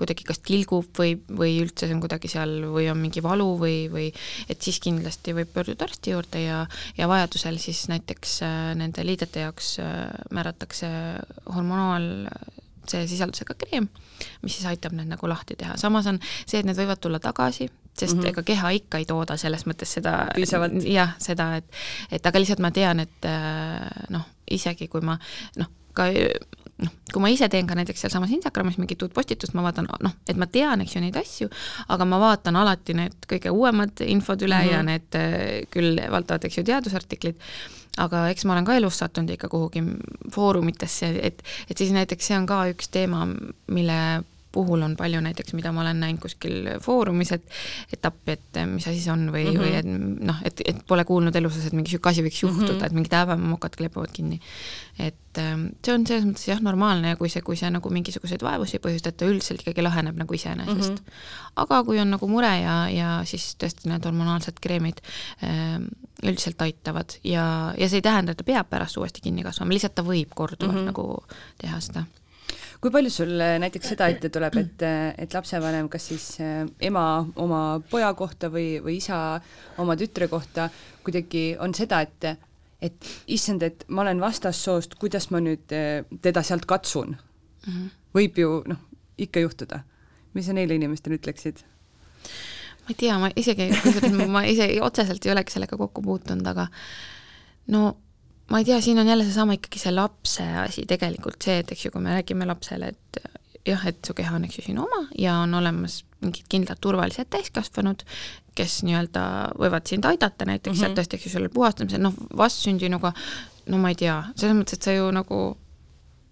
kuidagi kas tilgub või, või üldse see on kuidagi seal või on mingi valu või, või et siis kindlasti võib pöörduda arsti juurde ja, ja vajadusel siis näiteks äh, nende liidete jaoks äh, määratakse hormonaalse sisaldusega kreem, mis siis aitab need nagu lahti teha, samas on see, et need võivad tulla tagasi sest mm -hmm. ega keha ikka ei tooda selles mõttes seda jah, seda, et, et aga lihtsalt ma tean, et äh, noh, isegi kui ma noh, ka noh, kui ma ise teen ka näiteks sealsamas Instagramis mingit uut postitust, ma vaatan, noh, et ma tean, eks ju, neid asju, aga ma vaatan alati need kõige uuemad infod üle mm -hmm. ja need äh, küll valdavad, eks ju, teadusartiklid, aga eks ma olen ka elus sattunud ikka kuhugi foorumitesse, et, et siis näiteks see on ka üks teema, mille puhul on palju näiteks, mida ma olen näinud kuskil foorumis, et et appi, et mis asi see on või mm, -hmm. või et noh, et, et pole kuulnud elu sees, et mingi niisugune asi võiks juhtuda mm, -hmm. et mingid häbemokad kleepuvad kinni. et ähm, see on selles mõttes jah, normaalne ja kui see, kui see nagu mingisuguseid vaevusi ei põhjusta, et ta üldiselt ikkagi laheneb nagu iseenesest mm. -hmm. aga kui on nagu mure ja, ja siis tõesti need hormonaalsed kreemid ähm, üldiselt aitavad ja, ja see ei tähenda, et ta peab pärast uuesti kinni kasvama, lihtsalt ta võib korduvalt mm -hmm. nagu teha seda kui palju sul äh, näiteks seda ette tuleb, et, äh, et lapsevanem, kas siis äh, ema oma poja kohta või, või isa oma tütre kohta kuidagi on seda, et et issand, et ma olen vastassoost, kuidas ma nüüd teda sealt katsun mm? -hmm. võib ju noh, ikka juhtuda. mis sa neile inimestele ütleksid? ma ei tea, ma isegi, ma ise otseselt ei olegi sellega kokku puutunud, aga no ma ei tea, siin on jälle seesama ikkagi see lapse asi tegelikult see, et eks ju, kui me räägime lapsele, et jah, et su keha on, eks ju, sinu oma ja on olemas mingid kindlad turvalised täiskasvanud, kes nii-öelda võivad sind aidata näiteks mm -hmm. sealt tõesti, eks ju, sellel puhastamisel, noh, vastsündinuga, no ma ei tea, selles mõttes, et sa ju nagu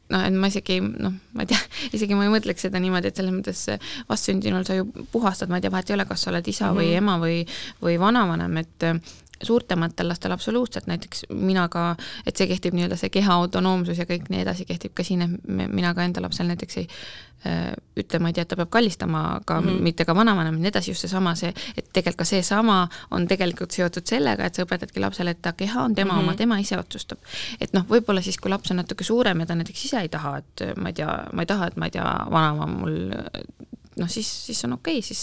noh, et ma isegi noh, ma ei tea, isegi ma ei mõtleks seda niimoodi, et selles mõttes vastsündinul sa ju puhastad, ma ei tea, vahet ei ole, kas sa oled isa mm -hmm. või ema või, või vanavanem, et suurtematel lastel absoluutselt, näiteks mina ka, et see kehtib nii-öelda see keha autonoomsus ja kõik nii edasi kehtib ka siin, et mina ka enda lapsel näiteks ei äh, ütle, ma ei tea, et ta peab kallistama ka mm, -hmm. mitte ka vanavanem ja nii edasi, just seesama, see, et tegelikult ka seesama on tegelikult seotud sellega, et sa õpetadki lapsele, et ta keha on tema mm -hmm. oma, tema ise otsustab. et noh, võib-olla siis, kui laps on natuke suurem ja ta näiteks ise ei taha, et ma ei tea, ma ei taha, et ma ei tea, vanaema mul noh, siis, siis on okei okay,, siis,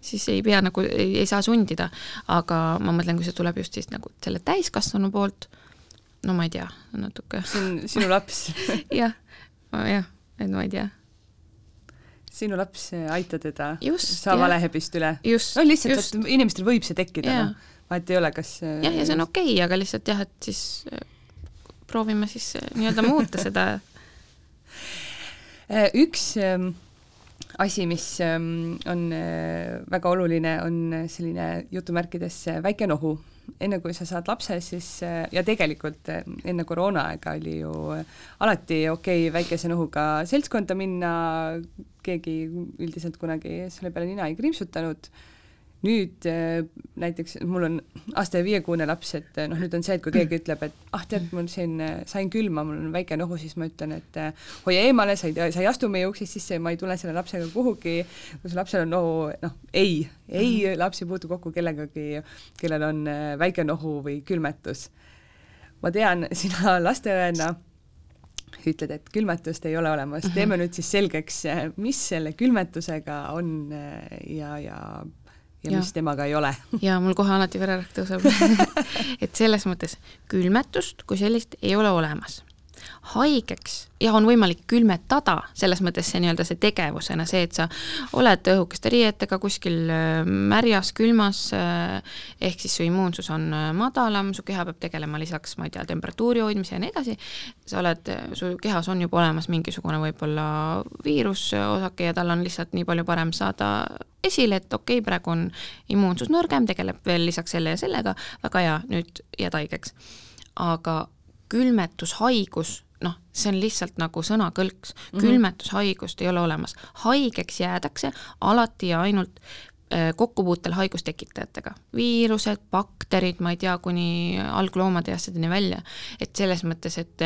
siis ei pea nagu, ei saa sundida. aga ma mõtlen, kui see tuleb just siis nagu selle täiskasvanu poolt, no ma ei tea, natuke. see on sinu laps jah, jah, et ma ei tea sinu laps, aita teda, saa valehebist üle. no lihtsalt, et inimestel võib see tekkida, noh, vahet ei ole, kas jah, ja see on okei okay,, aga lihtsalt jah, et siis äh, proovime siis äh, nii-öelda muuta seda. Äh, üks ähm, asi, mis ähm, on äh, väga oluline, on selline jutumärkides väike nohu. enne kui sa saad lapse, siis äh, ja tegelikult äh, enne koroonaaega oli ju alati okei okay, väikese nohuga seltskonda minna, keegi üldiselt kunagi selle peale nina ei krimpsutanud nüüd äh, näiteks mul on aasta ja viiekuune laps, et äh, noh, nüüd on see, et kui keegi ütleb, et ah, tead, mul siin äh, sain külma, mul on väike nohu, siis ma ütlen, et hoia eemale, sa ei, sa ei astu meie uksest sisse, ma ei tule selle lapsega kuhugi. kui su lapsel on nohu, noh, ei, ei mm, -hmm. laps ei puutu kokku kellegagi, kellel on väike nohu või külmetus. ma tean, sina lasteõena ütled, et külmetust ei ole olemas mm, -hmm. teeme nüüd siis selgeks, mis selle külmetusega on ja, ja ja, ja mis temaga ei ole. Ja mul kohe alati vererõhk tõuseb. Et selles mõttes külmetust kui sellist ei ole olemas haigeks ja on võimalik külmetada, selles mõttes see nii-öelda see tegevusena, see, et sa oled õhukeste riietega kuskil äh, märjas, külmas, äh, ehk siis su immuunsus on äh, madalam, su keha peab tegelema lisaks, ma ei tea, temperatuuri hoidmise ja nii edasi, sa oled, su kehas on juba olemas mingisugune võib-olla viirusosake ja tal on lihtsalt nii palju parem saada esile, et okei okay,, praegu on immuunsus nõrgem, tegeleb veel lisaks selle ja sellega, väga hea, nüüd jääd haigeks. aga külmetushaigus see on lihtsalt nagu sõnakõlks mm, -hmm. külmetushaigust ei ole olemas. haigeks jäädakse alati ja ainult äh, kokkupuutel haigustekitajatega, viirused, bakterid, ma ei tea, kuni algloomade ja asjadeni välja, et selles mõttes, et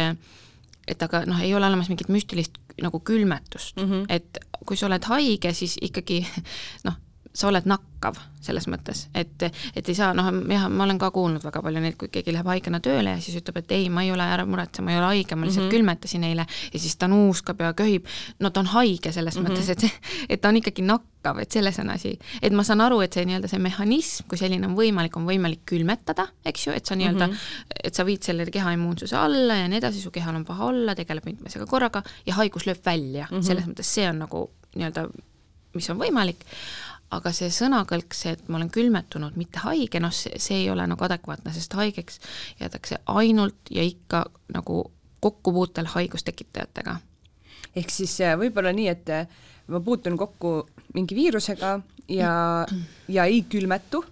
et aga noh, ei ole olemas mingit müstilist nagu külmetust mm, -hmm. et kui sa oled haige, siis ikkagi noh, sa oled nakkav selles mõttes, et, et ei saa, noh jah, ma olen ka kuulnud väga palju neid, kui keegi läheb haigena tööle ja siis ütleb, et ei, ma ei ole, ära muretse, ma ei ole haige, ma lihtsalt mm -hmm. külmetasin eile ja siis ta nuuskab ja köhib. no ta on haige selles mm -hmm. mõttes, et, et ta on ikkagi nakkav, et selles on asi. et ma saan aru, et see nii-öelda see mehhanism, kui selline on võimalik, on võimalik külmetada, eks ju, et sa nii-öelda mm, -hmm. et sa viid selle keha immuunsuse alla ja nii edasi, su kehal on paha olla, tegeleb mitme asjaga korraga ja haigus lööb välja mm, -hmm. selles mõttes see on nagu nii-öelda, mis on võimalik aga see sõnakõlk, see, et ma olen külmetunud, mitte haige, noh, see, see ei ole nagu adekvaatne, sest haigeks jäädakse ainult ja ikka nagu kokkupuutel haigustekitajatega. ehk siis äh, võib-olla nii, et äh, ma puutun kokku mingi viirusega ja, ja ei külmetu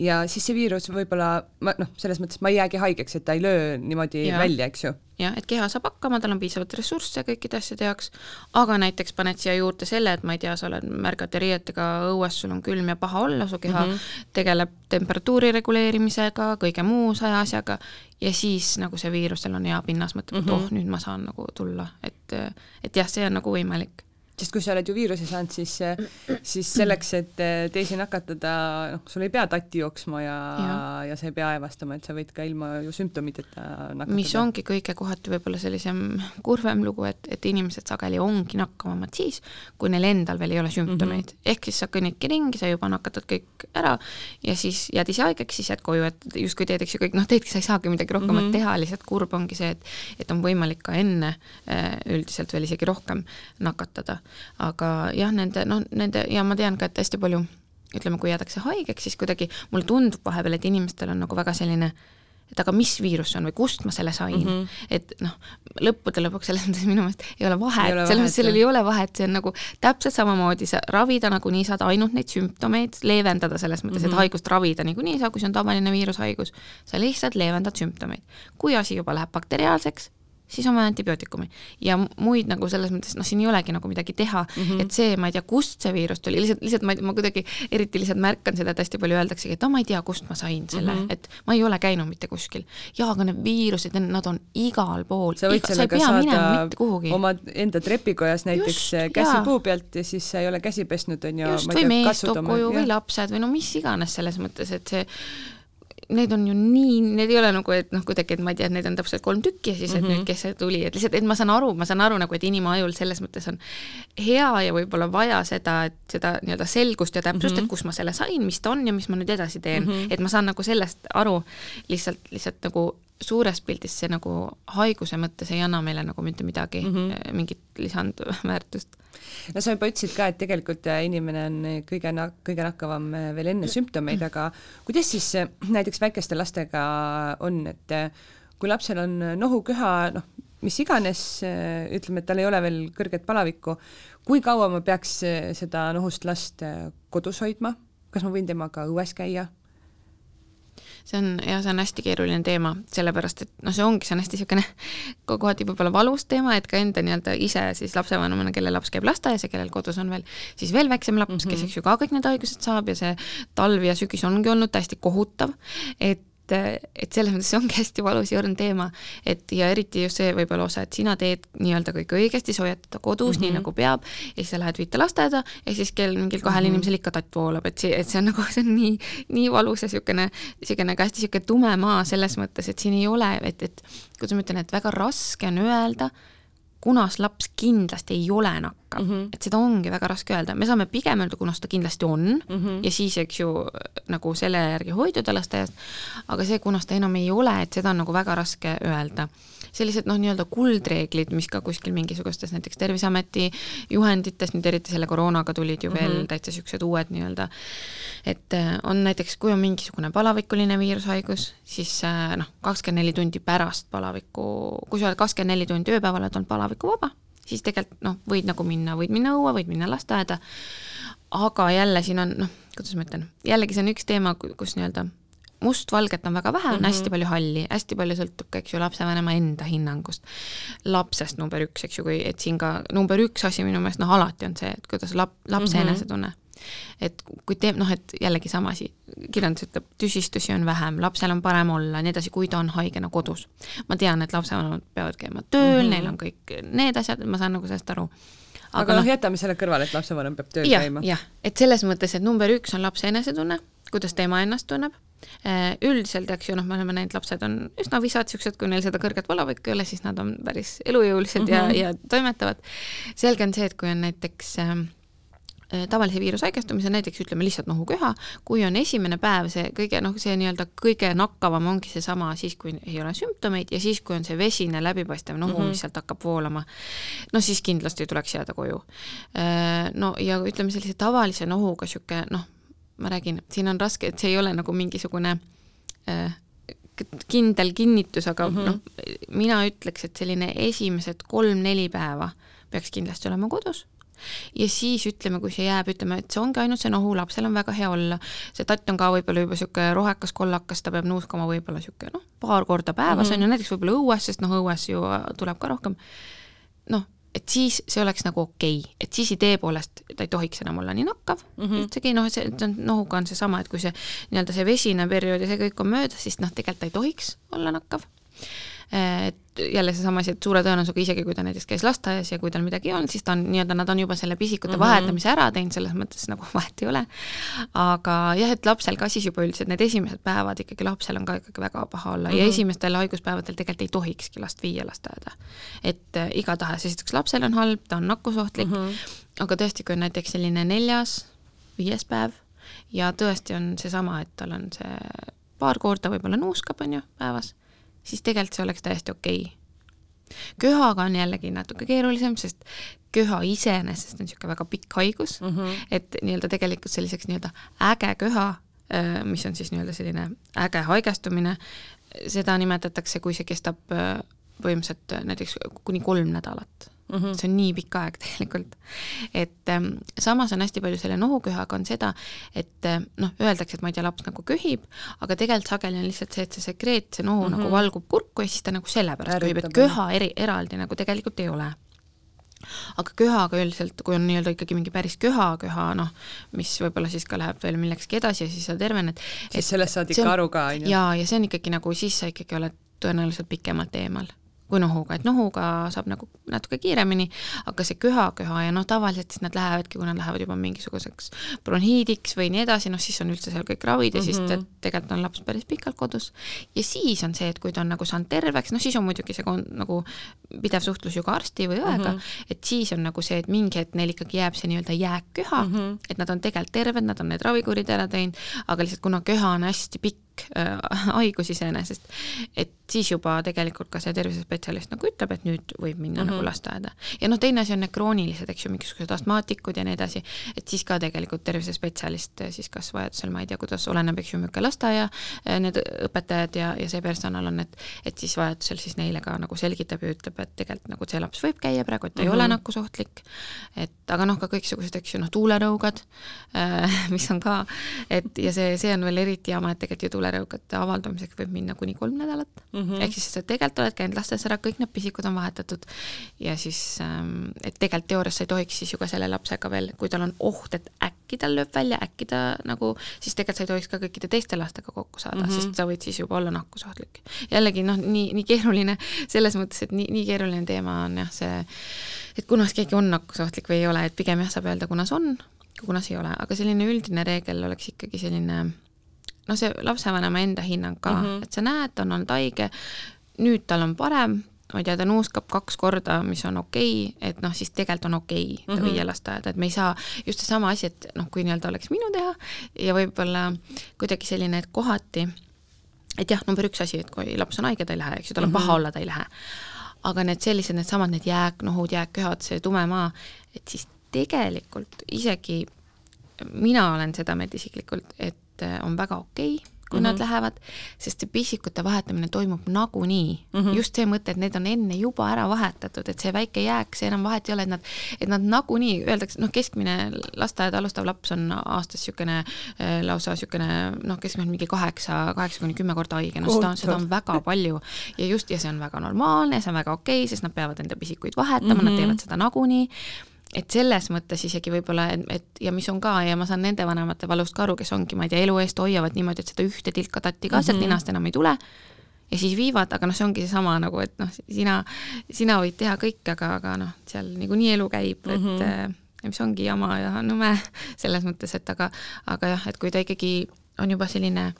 ja siis see viirus võib-olla ma noh, selles mõttes ma ei jäägi haigeks, et ta ei löö niimoodi ja. välja, eks ju. jah, et keha saab hakkama, tal on piisavalt ressursse kõikide asjade jaoks, aga näiteks paned siia juurde selle, et ma ei tea, sa oled märgade riietega õues, sul on külm ja paha olla, su keha mm -hmm. tegeleb temperatuuri reguleerimisega, kõige muu saja asjaga ja siis nagu see viirusel on hea pinnas, mõtleb mm, -hmm. et mhm. oh, nüüd ma saan nagu tulla, et, et jah, see on nagu võimalik sest kui sa oled ju viiruse saanud, siis, siis selleks, et teisi nakatada, noh, sul ei pea tatti jooksma ja, ja., ja sa ei pea aevastama, et sa võid ka ilma ju sümptomiteta nakatada. mis ongi kõige kohati võib-olla sellisem kurvem lugu, et, et inimesed sageli ongi nakkavamad siis, kui neil endal veel ei ole sümptomeid mm. -hmm. ehk siis sa kõnnidki ringi, sa juba nakatad kõik ära ja siis jääd ise haigeks, siis jääd koju, et justkui teed, eks ju, kõik noh, teedki, sa ei saagi midagi rohkemat mm -hmm. teha, lihtsalt kurb ongi see, et et on võimalik ka enne äh, üldiselt veel isegi rohkem nakatada aga jah, nende noh, nende ja ma tean ka, et hästi palju ütleme, kui jäädakse haigeks, siis kuidagi mulle tundub vahepeal, et inimestel on nagu väga selline et aga mis viirus see on või kust ma selle sain mm, -hmm. et noh, lõppude lõpuks selles mõttes minu meelest ei ole vahet, selles mõttes sellel ei ole vahet, see on nagu täpselt samamoodi, sa ravida nagunii saad ainult neid sümptomeid, leevendada selles mõttes mm, -hmm. et mhm. haigust ravida niikuinii ei saa, kui see on tavaline viirushaigus, sa lihtsalt leevendad sümptomeid. kui asi juba läheb bakteriaalseks, siis on vaja antibiootikumi. ja muid nagu selles mõttes, noh, siin ei olegi nagu midagi teha mm, -hmm. et see, ma ei tea, kust see viirus tuli, lihtsalt, lihtsalt ma, ma kuidagi eriti lihtsalt märkan seda, et hästi palju öeldaksegi, et no ma ei tea, kust ma sain selle mm, -hmm. et ma ei ole käinud mitte kuskil. jaa, aga need viirused, nad on igal pool. sa võid sellega saada oma enda trepikojas näiteks Just, käsi jaa. puu pealt ja siis sa ei ole käsi pesnud, on ju. just, või mees toob koju või lapsed või no mis iganes selles mõttes, et see neid on ju nii, need ei ole nagu, et noh, kuidagi, et ma ei tea, et neid on täpselt kolm tükki ja siis, et mm -hmm. nüüd, kes see tuli, et lihtsalt, et ma saan aru, ma saan aru nagu, et inimajul selles mõttes on hea ja võib-olla vaja seda, et seda nii-öelda selgust ja täpsust mm, -hmm. et mhm. kust ma selle sain, mis ta on ja mis ma nüüd edasi teen mm, -hmm. et ma saan nagu sellest aru, lihtsalt, lihtsalt nagu suures pildis see nagu haiguse mõttes ei anna meile nagu mitte midagi mm, -hmm. mingit lisandväärtust. no sa juba ütlesid ka, et tegelikult äh, inimene on kõige na-, kõige nakkavam veel enne sümptomeid, aga kuidas siis näiteks väikeste lastega on, et kui lapsel on nohuköha, noh, mis iganes, ütleme, et tal ei ole veel kõrget palavikku, kui kaua ma peaks seda nohust last kodus hoidma, kas ma võin temaga õues käia? See on ja see on hästi keeruline teema, sellepärast et noh, see ongi, see on hästi niisugune kohati võib-olla valus teema, et ka enda nii-öelda ise siis lapsevanemana, kelle laps käib lasteaias ja kellel kodus on veel siis veel väiksem laps mm, -hmm. kes eks ju ka kõik need haigused saab ja see talv ja sügis ongi olnud täiesti kohutav, et et, et selles mõttes see ongi hästi valus ja õrn teema, et ja eriti just see võib-olla osa, et sina teed nii-öelda kõik õigesti, sa hoiad teda kodus mm -hmm. nii, mhm. nagu peab, ja siis sa lähed viite lasteaeda ja siis kell mingil kahel mm -hmm. inimesel ikka tatt voolab, et see, et see on nagu, see on nii, nii valus ja niisugune, niisugune ka hästi niisugune tume maa selles mõttes, et siin ei ole, et, et kuidas ma ütlen, et väga raske on öelda, kunas laps kindlasti ei ole nakkav. Mm, -hmm. et seda ongi väga raske öelda, me saame pigem öelda, kunas ta kindlasti on. Mm -hmm. ja siis, eks ju, nagu selle järgi hoiduda lasteaiast, aga see, kunas ta enam ei ole, et seda on nagu väga raske öelda sellised noh, nii-öelda kuldreeglid, mis ka kuskil mingisugustes näiteks Terviseameti juhendites, nüüd eriti selle koroonaga tulid ju veel mm -hmm. täitsa niisugused uued nii-öelda, et äh, on näiteks, kui on mingisugune palavikuline viirushaigus, siis äh, noh, kakskümmend neli tundi pärast palavikku, kui sa oled kakskümmend neli tundi ööpäeval, oled olnud palavikuvaba, siis tegelikult noh, võid nagu minna, võid minna õue, võid minna lasteaeda, aga jälle siin on noh, kuidas ma ütlen, jällegi see on üks teema, kus nii-öelda mustvalget on väga vähe, on mm -hmm. hästi palju halli, hästi palju sõltub ka, eks ju, lapsevanema enda hinnangust. lapsest number üks, eks ju, kui, et siin ka number üks asi minu meelest noh, alati on see, et kuidas lap-, lapse mm -hmm. enesetunne. et kui teeb, noh, et jällegi sama asi, kirjandus ütleb, tüsistusi on vähem, lapsel on parem olla, nii edasi, kui ta on haigena kodus. ma tean, et lapsevanemad peavad käima tööl mm, -hmm. neil on kõik need asjad, ma saan nagu sellest aru aga, aga noh, jätame selle kõrvale, et lapsevanem peab tööl ja, käima. jah, et selles mõttes, et number üks on lapse enesetunne, kuidas tema ennast tunneb üldiselt, eks ju, noh, me oleme näinud, lapsed on üsna visad, niisugused, kui neil seda kõrget valavikku ei ole, siis nad on päris elujõulised mm -hmm. ja, ja toimetavad. selge on see, et kui on näiteks äh, äh tavalise viirushaigestumise, näiteks ütleme lihtsalt nohuköha, kui on esimene päev see kõige noh, see nii-öelda kõige nakkavam ongi seesama siis, kui ei ole sümptomeid ja siis, kui on see vesine läbipaistev nohu mm, -hmm. mis sealt hakkab voolama, no siis kindlasti tuleks jääda koju. Äh, no ja ütleme, sellise tavalise nohuga niisugune noh, ma räägin, siin on raske, et see ei ole nagu mingisugune äh, kindel kinnitus, aga mm -hmm. noh, mina ütleks, et selline esimesed kolm-neli päeva peaks kindlasti olema kodus ja siis ütleme, kui see jääb, ütleme, et see ongi ainult see nohu, lapsel on väga hea olla, see tatt on ka võib-olla juba niisugune rohekas, kollakas, ta peab nuuskama võib-olla niisugune noh, paar korda päevas mm -hmm. on ju, näiteks võib-olla õues, sest noh, õues ju tuleb ka rohkem, noh, et siis see oleks nagu okei okay., et siis idee poolest ta ei tohiks enam olla nii nakkav mm -hmm. üldsegi, noh, see, nohuga on seesama, et kui see nii-öelda see vesine periood ja see kõik on möödas, siis noh, tegelikult ta ei tohiks olla nakkav et jälle seesama asi, et suure tõenäosusega isegi kui ta näiteks käis lasteaias ja kui tal midagi ei olnud, siis ta on nii-öelda, nad on juba selle pisikute mm -hmm. vahetamise ära teinud, selles mõttes nagu vahet ei ole. aga jah, et lapsel ka siis juba üldiselt need esimesed päevad ikkagi lapsel on ka ikkagi väga paha olla mm -hmm. ja mhm. esimestel haiguspäevadel tegelikult ei tohikski last viia lasteaeda. et äh, igatahes esiteks lapsel on halb, ta on nakkusohtlik mm, -hmm. aga tõesti, kui on näiteks selline neljas, viies päev ja tõesti on seesama, et tal on see paar korda võib-olla nuuskab, on ju, päevas siis tegelikult see oleks täiesti okei okay. köhaga on jällegi natuke keerulisem, sest köha iseenesest on niisugune väga pikk haigus mm, -hmm. et nii-öelda tegelikult selliseks nii-öelda äge köha, äh, mis on siis nii-öelda selline äge haigestumine, seda nimetatakse, kui see kestab äh, põhimõtteliselt äh, näiteks kuni kolm nädalat mm. -hmm. see on nii pikk aeg tegelikult. et ähm, samas on hästi palju selle nohuköhaga on seda, et äh, noh, öeldakse, et ma ei tea, laps nagu köhib, aga tegelikult sageli on lihtsalt see, et see sekreet, see nohu mm -hmm. nagu valgub kurku ja siis ta nagu sellepärast köhib, et köha eri, eraldi nagu tegelikult ei ole aga köhaga üldiselt, kui on nii-öelda ikkagi mingi päris köha, köha noh, mis võib-olla siis ka läheb veel millekski edasi ja siis sa tervened. siis sellest saad ikka aru ka, on ju? jaa, ja see on ikkagi nagu, siis sa ikkagi oled tõenäoliselt pikemalt eemal kui nohuga, et nohuga saab nagu natuke kiiremini, aga see köha-köha ja noh, tavaliselt siis nad lähevadki, kui nad lähevad juba mingisuguseks bronhiidiks või nii edasi, noh siis on üldse seal kõik ravid ja mm -hmm. siis mhm. tegelikult on laps päris pikalt kodus. ja siis on see, et kui ta on nagu saanud terveks, noh siis on muidugi see nagu pidev suhtlus ju ka arsti või õega mm, -hmm. et siis on nagu see, et mingi hetk neil ikkagi jääb see nii-öelda jääkköha mm, -hmm. et nad on tegelikult terved, nad on need ravikuurid ära teinud, aga lihtsalt kuna köha on hästi pikk, äh, haigus iseenesest, et siis juba tegelikult ka see tervisespetsialist nagu ütleb, et nüüd võib minna mm -hmm. nagu lasteaeda. ja noh, teine asi on need kroonilised, eks ju, mingisugused astmaatikud ja nii edasi, et siis ka tegelikult tervisespetsialist siis kas vajadusel, ma ei tea, kuidas, oleneb, eks ju, milline lasteaia äh, need õpetajad ja, ja see personal on, et et siis vajadusel siis neile ka nagu selgitab ja ütleb, et tegelikult nagu see laps võib käia praegu, et ta mm -hmm. ei ole mhm. nakkusohtlik, et aga noh, ka kõiksugused, eks ju, noh, tuulerõugad äh,, mis on ka, et ja see, see on veel eriti jama, et tegelikult ju tulerõugete avaldumiseks võib minna kuni kolm nädalat mm. -hmm. ehk siis sa tegelikult oled käinud lastes ära, kõik need pisikud on vahetatud ja siis, et tegelikult teoorias sa ei tohiks siis ju ka selle lapsega veel, kui tal on oht, et äkki tal lööb välja, äkki ta nagu, siis tegelikult sa ei tohiks ka kõikide teiste lastega kokku saada mm, -hmm. sest sa võid siis juba olla nakkusohtlik. jällegi noh, nii, nii keeruline selles mõttes, et nii, nii keeruline teema on jah, see, et kunas keegi on nakkusohtlik või ei ole, et pigem jah, saab öelda, kunas on, kunas ei ole, aga selline üldine reegel oleks ikkagi selline noh, see lapsevanema enda hinnang ka mm, -hmm. et sa näed, ta on olnud haige, nüüd tal on parem, ma ei tea, ta nuuskab kaks korda, mis on okei okay,, et noh, siis tegelikult on okei okay, ta mm -hmm. viia lasteaeda, et me ei saa, just seesama asi, et noh, kui nii-öelda oleks minu teha ja võib-olla kuidagi selline, et kohati, et jah, number üks asi, et kui laps on haige, ta ei lähe, eks ju, tal on mm -hmm. paha olla, ta ei lähe. aga need sellised, needsamad need jääknohud, jääkköhad, see tume maa, et siis tegelikult isegi mina olen seda meelt isiklikult, et on väga okei okay, kui mm -hmm. nad mhm. lähevad, sest see pisikute vahetamine toimub nagunii mm. -hmm. just see mõte, et need on enne juba ära vahetatud, et see väike jääk, see enam vahet ei ole, et nad, et nad nagunii, öeldakse, noh, keskmine lasteaeda alustav laps on aastas niisugune äh, lausa niisugune noh, keskmiselt mingi kaheksa, kaheksa kuni kümme korda haige, noh, seda on, seda on väga palju. ja just, ja see on väga normaalne, see on väga okei okay,, sest nad peavad enda pisikuid vahetama mm, -hmm. nad teevad seda nagunii et selles mõttes isegi võib-olla, et, et ja mis on ka ja ma saan nende vanemate valust ka aru, kes ongi, ma ei tea, elu eest hoiavad niimoodi, et seda ühte tilkatatti ka mm -hmm. sealt ninast enam ei tule ja siis viivad, aga noh, see ongi seesama nagu, et noh, sina, sina võid teha kõike, aga, aga noh, seal niikuinii elu käib mm, -hmm. et mhm. mis ongi jama ja nõme selles mõttes, et aga, aga jah, et kui ta ikkagi on juba selline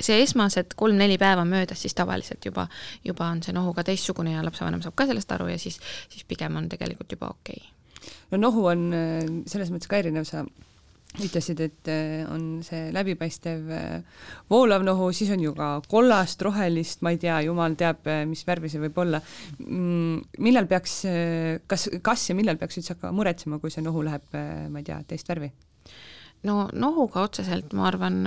see esmased kolm-neli päeva möödas, siis tavaliselt juba, juba on see nohu ka teistsugune ja lapsevanem saab ka sellest aru ja siis, siis pigem on tegelikult juba okei okay no nohu on äh, selles mõttes ka erinev, sa ütlesid, et äh, on see läbipaistev äh, voolav nohu, siis on ju ka kollast, rohelist, ma ei tea, jumal teab, mis värvi see võib olla. Mm, millal peaks, kas, kas ja millal peaks üldse hakkama muretsema, kui see nohu läheb, ma ei tea, teist värvi? no nohuga otseselt ma arvan,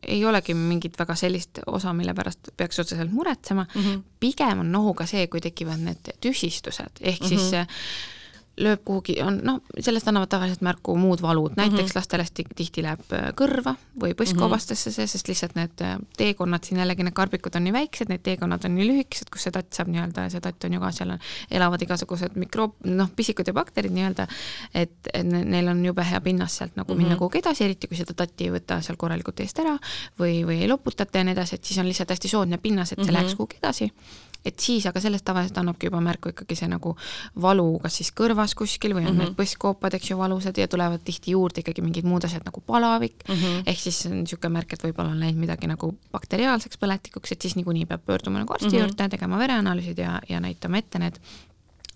ei olegi mingit väga sellist osa, mille pärast peaks otseselt muretsema mm, -hmm. pigem on nohuga see, kui tekivad need tüsistused, ehk mm -hmm. siis lööb kuhugi, on noh, sellest annavad tavaliselt märku muud valud, näiteks mm -hmm. lastele tihti läheb äh, kõrva või põskkoobastesse see, sest lihtsalt need äh, teekonnad siin jällegi, need karbikud on nii väiksed, need teekonnad on nii lühikesed, kus see tatt saab nii-öelda, see tatt on ju ka seal elavad igasugused mikroob, noh, pisikud ja bakterid nii-öelda, et, et neil on jube hea pinnas sealt nagu mm -hmm. minna kuhugi edasi, eriti kui seda tatti ei võta seal korralikult eest ära või, või ei loputata ja nii edasi, et siis on lihtsalt hästi soodne pinnas, et see mm -hmm. läheks kuhugi edasi et siis, aga sellest tavaliselt annabki juba märku ikkagi see nagu valu, kas siis kõrvas kuskil või on mm -hmm. need põsskoopad, eks ju, valusad ja tulevad tihti juurde ikkagi mingid muud asjad nagu palavik mm, -hmm. ehk siis on niisugune märk, et võib-olla on läinud midagi nagu bakteriaalseks põletikuks, et siis niikuinii peab pöörduma nagu arsti mm -hmm. juurde, tegema vereanalüüsid ja, ja näitama ette need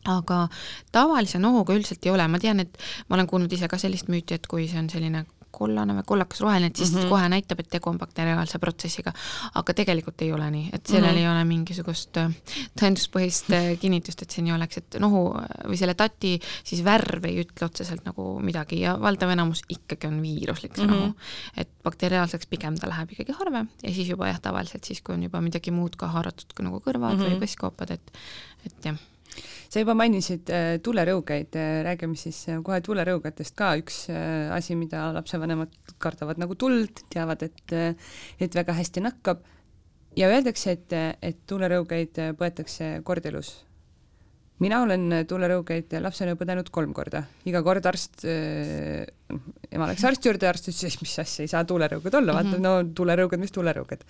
aga tavalise nohuga üldiselt ei ole, ma tean, et ma olen kuulnud ise ka sellist müüti, et kui see on selline kollane või kollakas-roheline, et siis mm -hmm. kohe näitab, et tegu on bakteriaalse protsessiga. aga tegelikult ei ole nii, et sellel mm -hmm. ei ole mingisugust äh, tõenduspõhist äh, kinnitust, et see nii oleks, et nohu või selle tati siis värv ei ütle otseselt nagu midagi ja valdav enamus ikkagi on viiruslik see mm -hmm. nohu. et bakteriaalseks pigem ta läheb ikkagi harvem ja siis juba jah, tavaliselt siis, kui on juba midagi muud ka haaratud, nagu kõrvad mm -hmm. või põsskoopad, et, et jah sa juba mainisid äh, tulerõugeid, äh, räägime siis äh, kohe tulerõugetest ka, üks asi, mida lapsevanemad kardavad nagu tuld, teavad, et, et väga hästi nakkab ja öeldakse, et, et tulerõugeid põetakse kord elus. mina olen tulerõugeid lapsena põdenud kolm korda, iga kord arst äh,, ema läks arsti juurde, arst ütles, mis asja, ei saa tulerõuged olla, vaata mm -hmm. no tulerõuged, mis tulerõuged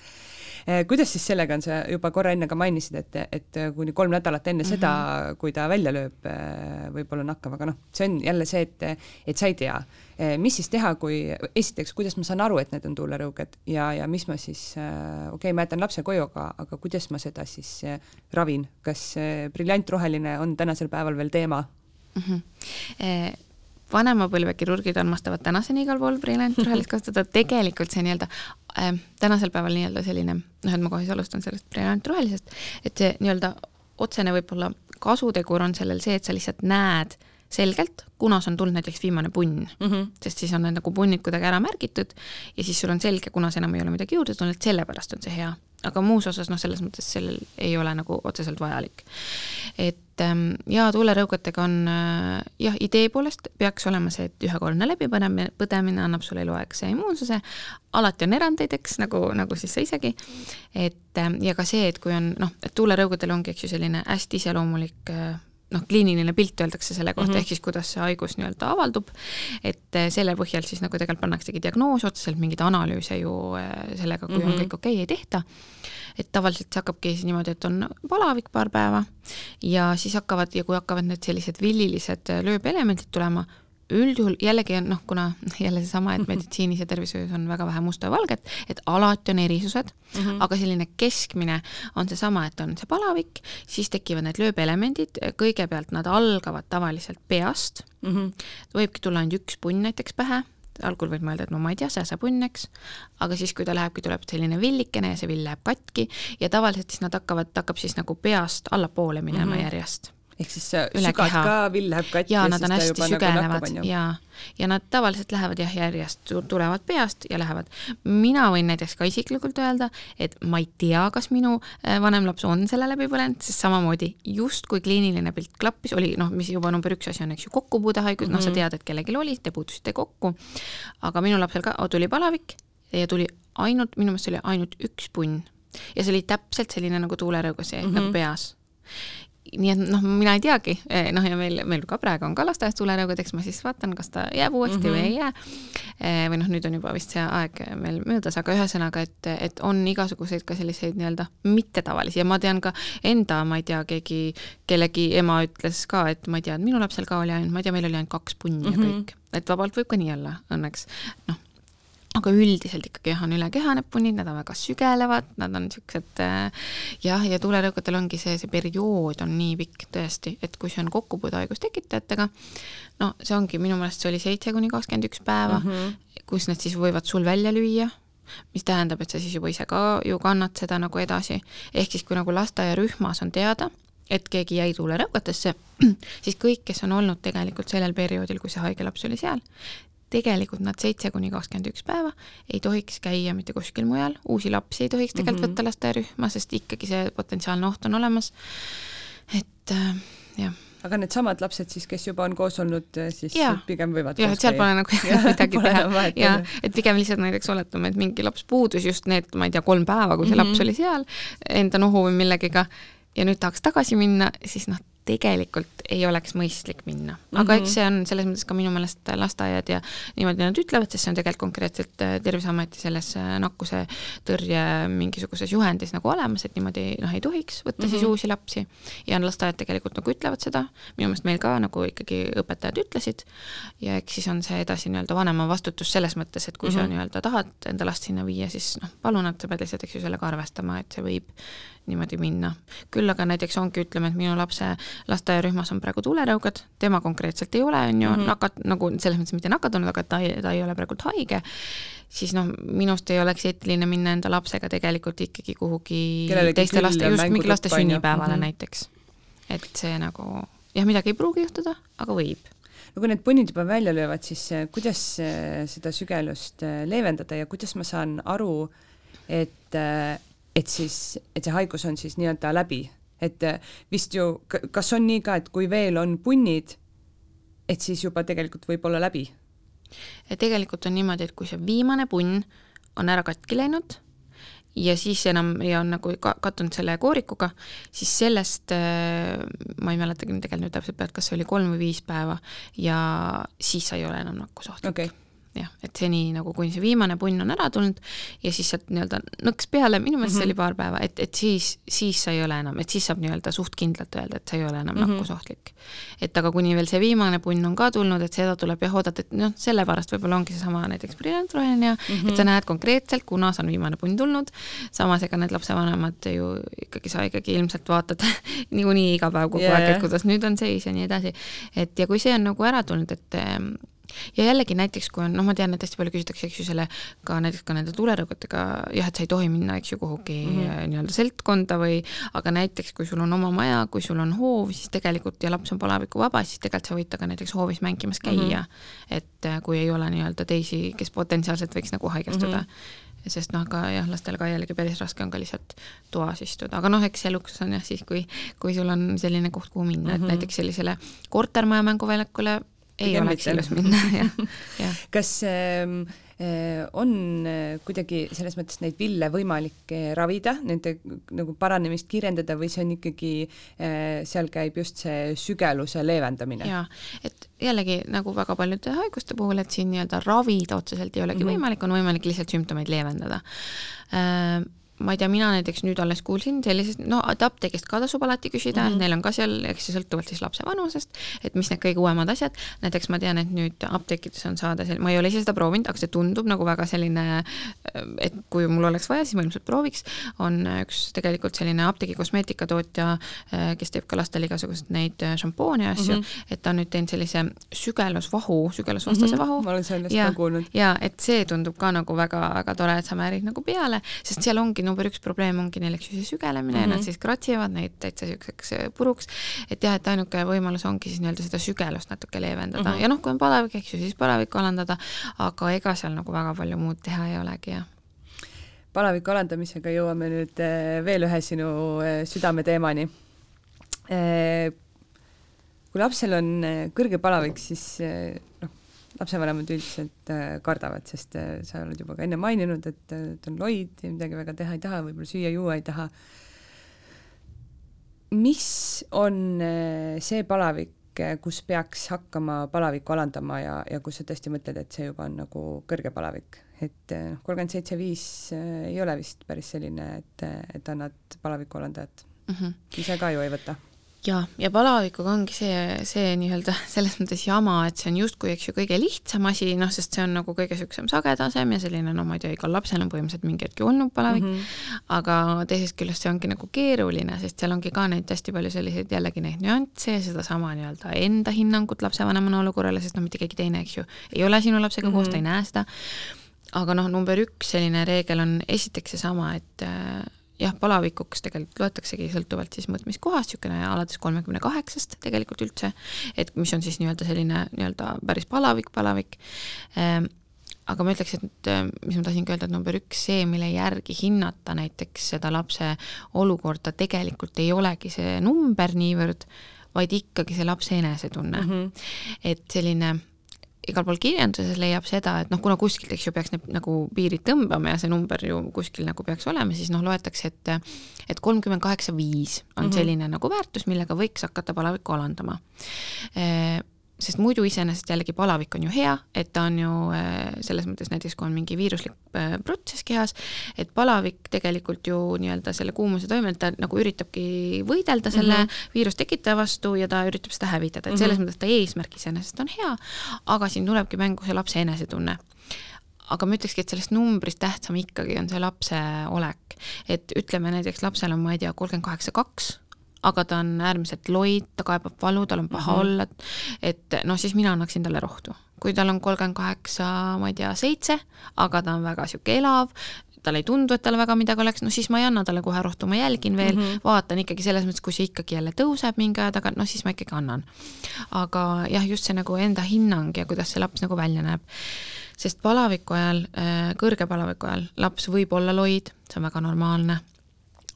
kuidas siis sellega on, sa juba korra enne ka mainisid, et, et kuni kolm nädalat enne mm -hmm. seda, kui ta välja lööb, eh, võib-olla nakkab, aga noh, see on jälle see, et, et sa ei tea, eh, mis siis teha, kui esiteks, kuidas ma saan aru, et need on tuulerõuged ja, ja mis ma siis, okei okay,, ma jätan lapse koju, aga, aga kuidas ma seda siis ravin, kas briljantroheline on tänasel päeval veel teema mm? -hmm. Eh vanema põlve kirurgid armastavad tänaseni igal pool briljantrohelist kasutada, tegelikult see nii-öelda äh, tänasel päeval nii-öelda selline, noh, et ma kohe siis alustan sellest briljantrohelisest, et see nii-öelda otsene võib-olla kasutegur on sellel see, et sa lihtsalt näed selgelt, kunas on tulnud näiteks viimane punn. Mm, -hmm. sest siis on need nagu punnid kuidagi ära märgitud ja siis sul on selge, kunas enam ei ole midagi juurde tulnud, sellepärast on see hea aga muus osas noh, selles mõttes sellel ei ole nagu otseselt vajalik. et ähm, ja tuulerõugetega on äh, jah, idee poolest peaks olema see, et ühekordne läbipõdemine, põdemine annab sulle eluaegse immuunsuse, alati on erandeid, eks, nagu, nagu siis sa isegi, et ähm, ja ka see, et kui on noh, et tuulerõugetel ongi, eks ju, selline hästi iseloomulik äh, noh, kliiniline pilt öeldakse selle kohta mm, -hmm. ehk siis kuidas see haigus nii-öelda avaldub, et äh, selle põhjal siis nagu tegelikult pannaksegi diagnoos, otseselt mingeid analüüse ju sellega, kui mm -hmm. on mhm. kõik okei okay,, ei tehta et tavaliselt see hakkabki siis niimoodi, et on palavik paar päeva ja siis hakkavad ja kui hakkavad need sellised villilised lööbelemendid tulema, üldjuhul jällegi on noh, kuna jälle seesama, et meditsiinis ja tervishoius on väga vähe musta ja valget, et alati on erisused mm, -hmm. aga selline keskmine on seesama, et on see palavik, siis tekivad need lööbelemendid, kõigepealt nad algavad tavaliselt peast mm, -hmm. võibki tulla ainult üks punn näiteks pähe algul võid mõelda, et no ma ei tea, sääsepunn, eks, aga siis, kui ta lähebki, tuleb selline villikene ja see vill läheb katki ja tavaliselt siis nad hakkavad, hakkab siis nagu peast allapoole minema mm -hmm. järjest ehk siis sügad keha. ka, vill läheb katki ja, nad on hästi nagu sügelevad nagu ja, ja nad tavaliselt lähevad jah, järjest, tulevad peast ja lähevad. mina võin näiteks ka isiklikult öelda, et ma ei tea, kas minu äh, vanem laps on selle läbi põlenud, sest samamoodi justkui kliiniline pilt klappis, oli noh, mis juba number üks asi on, eks ju, kokkupuudehaigus mm, -hmm. noh, sa mhm. tead, et kellelgi oli, te puutusite kokku, aga minu lapsel ka tuli palavik ja tuli ainult, minu meelest see oli ainult üks punn ja see oli täpselt selline nagu tuulerõõgus mm -hmm. nagu peas nii et noh, mina ei teagi, eh, noh ja meil, meil ka praegu on ka lasteaias tulerõugud, eks ma siis vaatan, kas ta jääb uuesti mm -hmm. või ei jää. Eh, või noh, nüüd on juba vist see aeg meil möödas, aga ühesõnaga, et, et on igasuguseid ka selliseid nii-öelda mittetavalisi ja ma tean ka enda, ma ei tea, keegi, kellegi ema ütles ka, et ma ei tea, et minu lapsel ka oli ainult, ma ei tea, meil oli ainult kaks punni mm -hmm. ja mhm. kõik, et vabalt võib ka nii olla, õnneks. noh aga üldiselt ikkagi jah, on üle keha need punnid, nad on väga sügelevad, nad on niisugused äh, jah, ja tulerõugatel ongi see, see periood on nii pikk tõesti, et kui see on kokkupuudehaigus tekitajatega, no see ongi, minu meelest see oli seitse kuni kakskümmend üks päeva mm, -hmm. kus need siis võivad sul välja lüüa, mis tähendab, et sa siis juba ise ka ju kannad seda nagu edasi, ehk siis kui nagu lasteaiarühmas on teada, et keegi jäi tuulerõugatesse, siis kõik, kes on olnud tegelikult sellel perioodil, kui see haige laps oli seal, tegelikult nad seitse kuni kakskümmend üks päeva ei tohiks käia mitte kuskil mujal, uusi lapsi ei tohiks tegelikult mm -hmm. võtta lasteaiarühma, sest ikkagi see potentsiaalne oht on olemas. et äh, jah aga needsamad lapsed siis, kes juba on koos olnud, äh, siis ja. pigem võivad jah, et seal pole nagu midagi teha ja et pigem lihtsalt näiteks oletame, et mingi laps puudus just need, ma ei tea, kolm päeva, kui see mm -hmm. laps oli seal enda nohu või millegiga ja nüüd tahaks tagasi minna, siis noh, tegelikult ei oleks mõistlik minna. aga mm -hmm. eks see on selles mõttes ka minu meelest lasteaiad ja niimoodi nad ütlevad, sest see on tegelikult konkreetselt äh, Terviseameti selles äh, nakkuse tõrje mingisuguses juhendis nagu olemas, et niimoodi noh, ei tohiks võtta mm -hmm. siis mhm. uusi lapsi. ja lasteaiad tegelikult nagu ütlevad seda, minu meelest meil ka nagu ikkagi õpetajad ütlesid ja eks siis on see edasi nii-öelda vanema vastutus selles mõttes, et kui mm -hmm. sa mhm. nii-öelda tahad enda last sinna viia, siis noh, palun, et sa pead lihtsalt, eks ju, sellega arvestama, et see võib niimoodi minna. küll aga näiteks ongi, ütleme, et minu lapse lasteaiarühmas on praegu tulerõugad, tema konkreetselt ei ole, on ju mm, -hmm. nakat-, nagu selles mõttes mitte nakatunud, aga ta ei, ta ei ole praegult haige, siis noh, minust ei oleks eetiline minna enda lapsega tegelikult ikkagi kuhugi Kellelegi teiste laste, just mingi laste sünnipäevale mm -hmm. näiteks. et see nagu jah, midagi ei pruugi juhtuda, aga võib no kui need punnid juba välja löövad, siis eh, kuidas eh, seda sügelust eh, leevendada ja kuidas ma saan aru, et et siis, et see haigus on siis nii-öelda läbi, et äh, vist ju, kas on nii ka, et kui veel on punnid, et siis juba tegelikult võib olla läbi? tegelikult on niimoodi, et kui see viimane punn on ära katki läinud ja siis enam ja on nagu ka, kattunud selle koorikuga, siis sellest äh, ma ei mäletagi tegelikult nüüd täpselt pealt, kas see oli kolm või viis päeva ja siis sa ei ole enam nakkusohtlik. Okay jah, et seni nagu kuni see viimane punn on ära tulnud ja siis sealt nii-öelda nõks peale, minu meelest mm -hmm. see oli mhm. paar päeva, et, et siis, siis sa ei ole enam, et siis saab nii-öelda suht kindlalt öelda, et sa ei ole enam mm -hmm. nakkusohtlik. et aga kuni veel see viimane punn on ka tulnud, et seda tuleb jah oodata, et noh, sellepärast võib-olla ongi seesama näiteks briljantroheenia mm, -hmm. et sa näed konkreetselt, kunas on viimane punn tulnud, samas ega need lapsevanemad ju ikkagi, sa ikkagi ilmselt vaatad niikuinii iga päev kogu yeah, aeg, et kuidas nüüd on seis ja nii edasi. et ja kui see on nagu ära tulnud, et ja jällegi näiteks, kui on, noh, ma tean, et hästi palju küsitakse, eks ju, selle ka näiteks ka nende tulerõugetega, jah, et sa ei tohi minna, eks ju, kuhugi mm -hmm. nii-öelda seltkonda või aga näiteks, kui sul on oma maja, kui sul on hoov, siis tegelikult ja laps on palavikuvaba, siis tegelikult sa võid temaga näiteks hoovis mängimas käia mm. -hmm. et äh, kui ei ole nii-öelda teisi, kes potentsiaalselt võiks nagu haigestuda mm. -hmm sest noh, ka jah, lastel ka jällegi päris raske on ka lihtsalt toas istuda, aga noh, eks eluks on jah siis, kui, kui sul on selline koht, kuhu minna mm, -hmm. et mhm. näiteks sellisele kortermaja mänguväljakule ei oleks ilus minna, jah, kas äh, Äh, on äh, kuidagi selles mõttes neid ville võimalik äh, ravida, nende nagu paranemist kiirendada või see on ikkagi, seal käib just see sügeluse leevendamine? jaa, et jällegi nagu väga paljude haiguste puhul, et siin nii-öelda ravida otseselt ei olegi mm -hmm. võimalik, on võimalik lihtsalt sümptomeid leevendada ma ei tea, mina näiteks nüüd alles kuulsin sellisest, no apteegist ka tasub alati küsida mm, -hmm. neil on ka seal, eks see sõltuvalt siis lapse vanusest, et mis need kõige uuemad asjad, näiteks ma tean, et nüüd apteekides on saada sel-, ma ei ole ise seda proovinud, aga see tundub nagu väga selline, et kui mul oleks vaja, siis ma ilmselt prooviks, on üks tegelikult selline apteegi kosmeetikatootja, kes teeb ka lastele igasuguseid neid šampoone ja asju mm, -hmm. et ta on nüüd teinud sellise sügelusvahu, sügelusvastase mm -hmm. vahu. ma olen sellest ka kuulnud. ja et see tundub ka nagu väga-väga tore, et sa määrid nagu peale, sest seal ongi number üks probleem ongi neil, eks ju, see sügelemine mm -hmm. ja nad mhm. siis kratsivad neid täitsa niisuguseks äh, puruks, et jah, et ainuke võimalus ongi siis nii-öelda seda sügelust natuke leevendada mm -hmm. ja noh, kui on palavik, eks ju, siis palavikku alandada, aga ega seal nagu väga palju muud teha ei olegi, jah palaviku alandamisega jõuame nüüd äh, veel ühe sinu äh, südameteemani. kui lapsel on kõrge palavik, siis noh, lapsevanemad üldiselt äh, kardavad, sest äh, sa oled juba ka enne maininud, et äh, ta on loid ja midagi väga teha ei taha, võib-olla süüa-juua ei taha. mis on see palavik, kus peaks hakkama palavikku alandama ja, ja kus sa tõesti mõtled, et see juba on nagu kõrge palavik, et noh, kolmkümmend seitse viis ei ole vist päris selline, et, et annad palaviku alandajat mm. -hmm. ise ka ju ei võta ja, ja palavikuga ongi see, see nii-öelda selles mõttes jama, et see on justkui, eks ju, kõige lihtsam asi, noh, sest see on nagu kõige niisugusem sagedasem ja selline, no ma ei tea, igal lapsel on põhimõtteliselt mingi hetk ju olnud palavik mm, -hmm. aga teisest küljest see ongi nagu keeruline, sest seal ongi ka neid hästi palju selliseid jällegi neid nüansse ja sedasama nii-öelda enda hinnangut lapsevanemana olukorrale, sest noh, mitte keegi teine, eks ju, ei ole sinu lapsega mm -hmm. koos, ta ei näe seda, aga noh, number üks selline reegel on esiteks seesama, et äh, jah, palavikuks tegelikult loetaksegi sõltuvalt siis mõõtmiskohast, niisugune alates kolmekümne kaheksast tegelikult üldse, et mis on siis nii-öelda selline nii-öelda päris palavik, palavik ehm,, aga ma ütleks, et mis ma tahtsingi öelda, et number üks, see, mille järgi hinnata näiteks seda lapse olukorda, tegelikult ei olegi see number niivõrd, vaid ikkagi see lapse enesetunne mm. -hmm. et selline igal pool kirjanduses leiab seda, et noh, kuna kuskilt, eks ju, peaks need nagu piirid tõmbama ja see number ju kuskil nagu peaks olema, siis noh, loetakse, et et kolmkümmend kaheksa viis on mm -hmm. selline nagu väärtus, millega võiks hakata palavikku alandama sest muidu iseenesest jällegi palavik on ju hea, et ta on ju äh, selles mõttes näiteks, kui on mingi viiruslik äh, protsess kehas, et palavik tegelikult ju nii-öelda selle kuumuse toimel, ta nagu üritabki võidelda selle mm -hmm. viirustekitaja vastu ja ta üritab seda hävitada, et selles mm -hmm. mõttes ta eesmärk iseenesest on hea, aga siin tulebki mängu see lapse enesetunne aga ma ütlekski, et sellest numbrist tähtsam ikkagi on see lapse olek. et ütleme näiteks lapsel on, ma ei tea, kolmkümmend kaheksa, kaks aga ta on äärmiselt loid, ta kaebab valu, tal on paha mm -hmm. olla, et noh, siis mina annaksin talle rohtu. kui tal on kolmkümmend kaheksa, ma ei tea, seitse, aga ta on väga niisugune elav, talle ei tundu, et tal väga midagi oleks, no siis ma ei anna talle kohe rohtu, ma jälgin veel mm, -hmm. vaatan ikkagi selles mõttes, kui see ikkagi jälle tõuseb mingi aja tagant, noh siis ma ikkagi annan. aga jah, just see nagu enda hinnang ja kuidas see laps nagu välja näeb. sest palaviku ajal, äh, kõrge palaviku ajal laps võib olla loid, see on väga normaalne,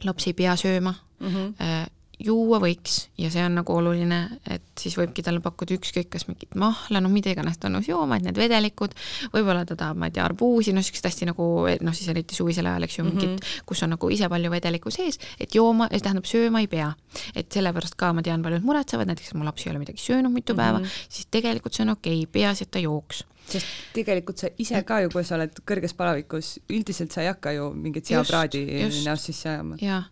laps ei pea sööma mm, -hmm juua võiks ja see on nagu oluline, et siis võibki talle pakkuda ükskõik kas mingit mahla, noh mida iganes ta nõus jooma, et need vedelikud, võib-olla ta tahab, ma ei tea, arbuusi, noh niisugust hästi nagu noh, siis eriti suvisel ajal, eks ju, mingit mm, -hmm. kus on nagu ise palju vedelikku sees, et jooma, tähendab sööma ei pea. et sellepärast ka ma tean, paljud muretsevad, näiteks mu laps ei ole midagi söönud mitu mm -hmm. päeva, siis tegelikult see on okei okay,, peaasi, et ta jooks sest tegelikult sa ise ka ju, kui sa oled kõrges palavikus, üldiselt sa ei hakka ju mingit seapraadi näost sisse ajama. jah,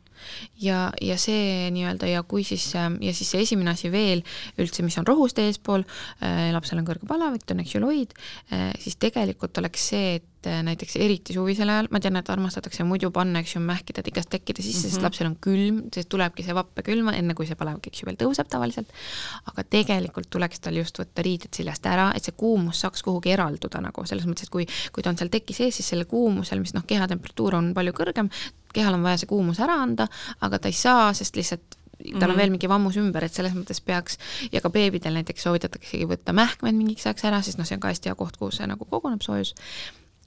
ja, ja see nii-öelda ja kui siis, ähm, ja siis see esimene asi veel üldse, mis on rohust eespool äh,, lapsel on kõrge palavik, ta on eksüloid äh,, siis tegelikult oleks see, et äh, näiteks eriti suvisel ajal, ma tean, et armastatakse muidu panna, eks ju, mähkida tikast tekkide sisse mm, -hmm. sest mhm. lapsel on külm, sest tulebki see vappe külma, enne kui see palavik, eks ju, veel tõuseb tavaliselt. aga tegelikult tuleks tal just võtta riided seljast ära, et see kuumus saaks kuhugi eralduda nagu selles mõttes, et kui, kui ta on seal teki sees, siis selle kuumusel, mis noh, kehatemperatuur on palju kõrgem, kehal on vaja see kuumus ära anda, aga ta ei saa, sest lihtsalt tal on mm -hmm. veel mingi vammus ümber, et selles mõttes peaks ja ka beebidel näiteks soovitataksegi võtta mähkmed mingiks ajaks ära, sest noh, see on ka hästi hea koht, kuhu see nagu koguneb soojus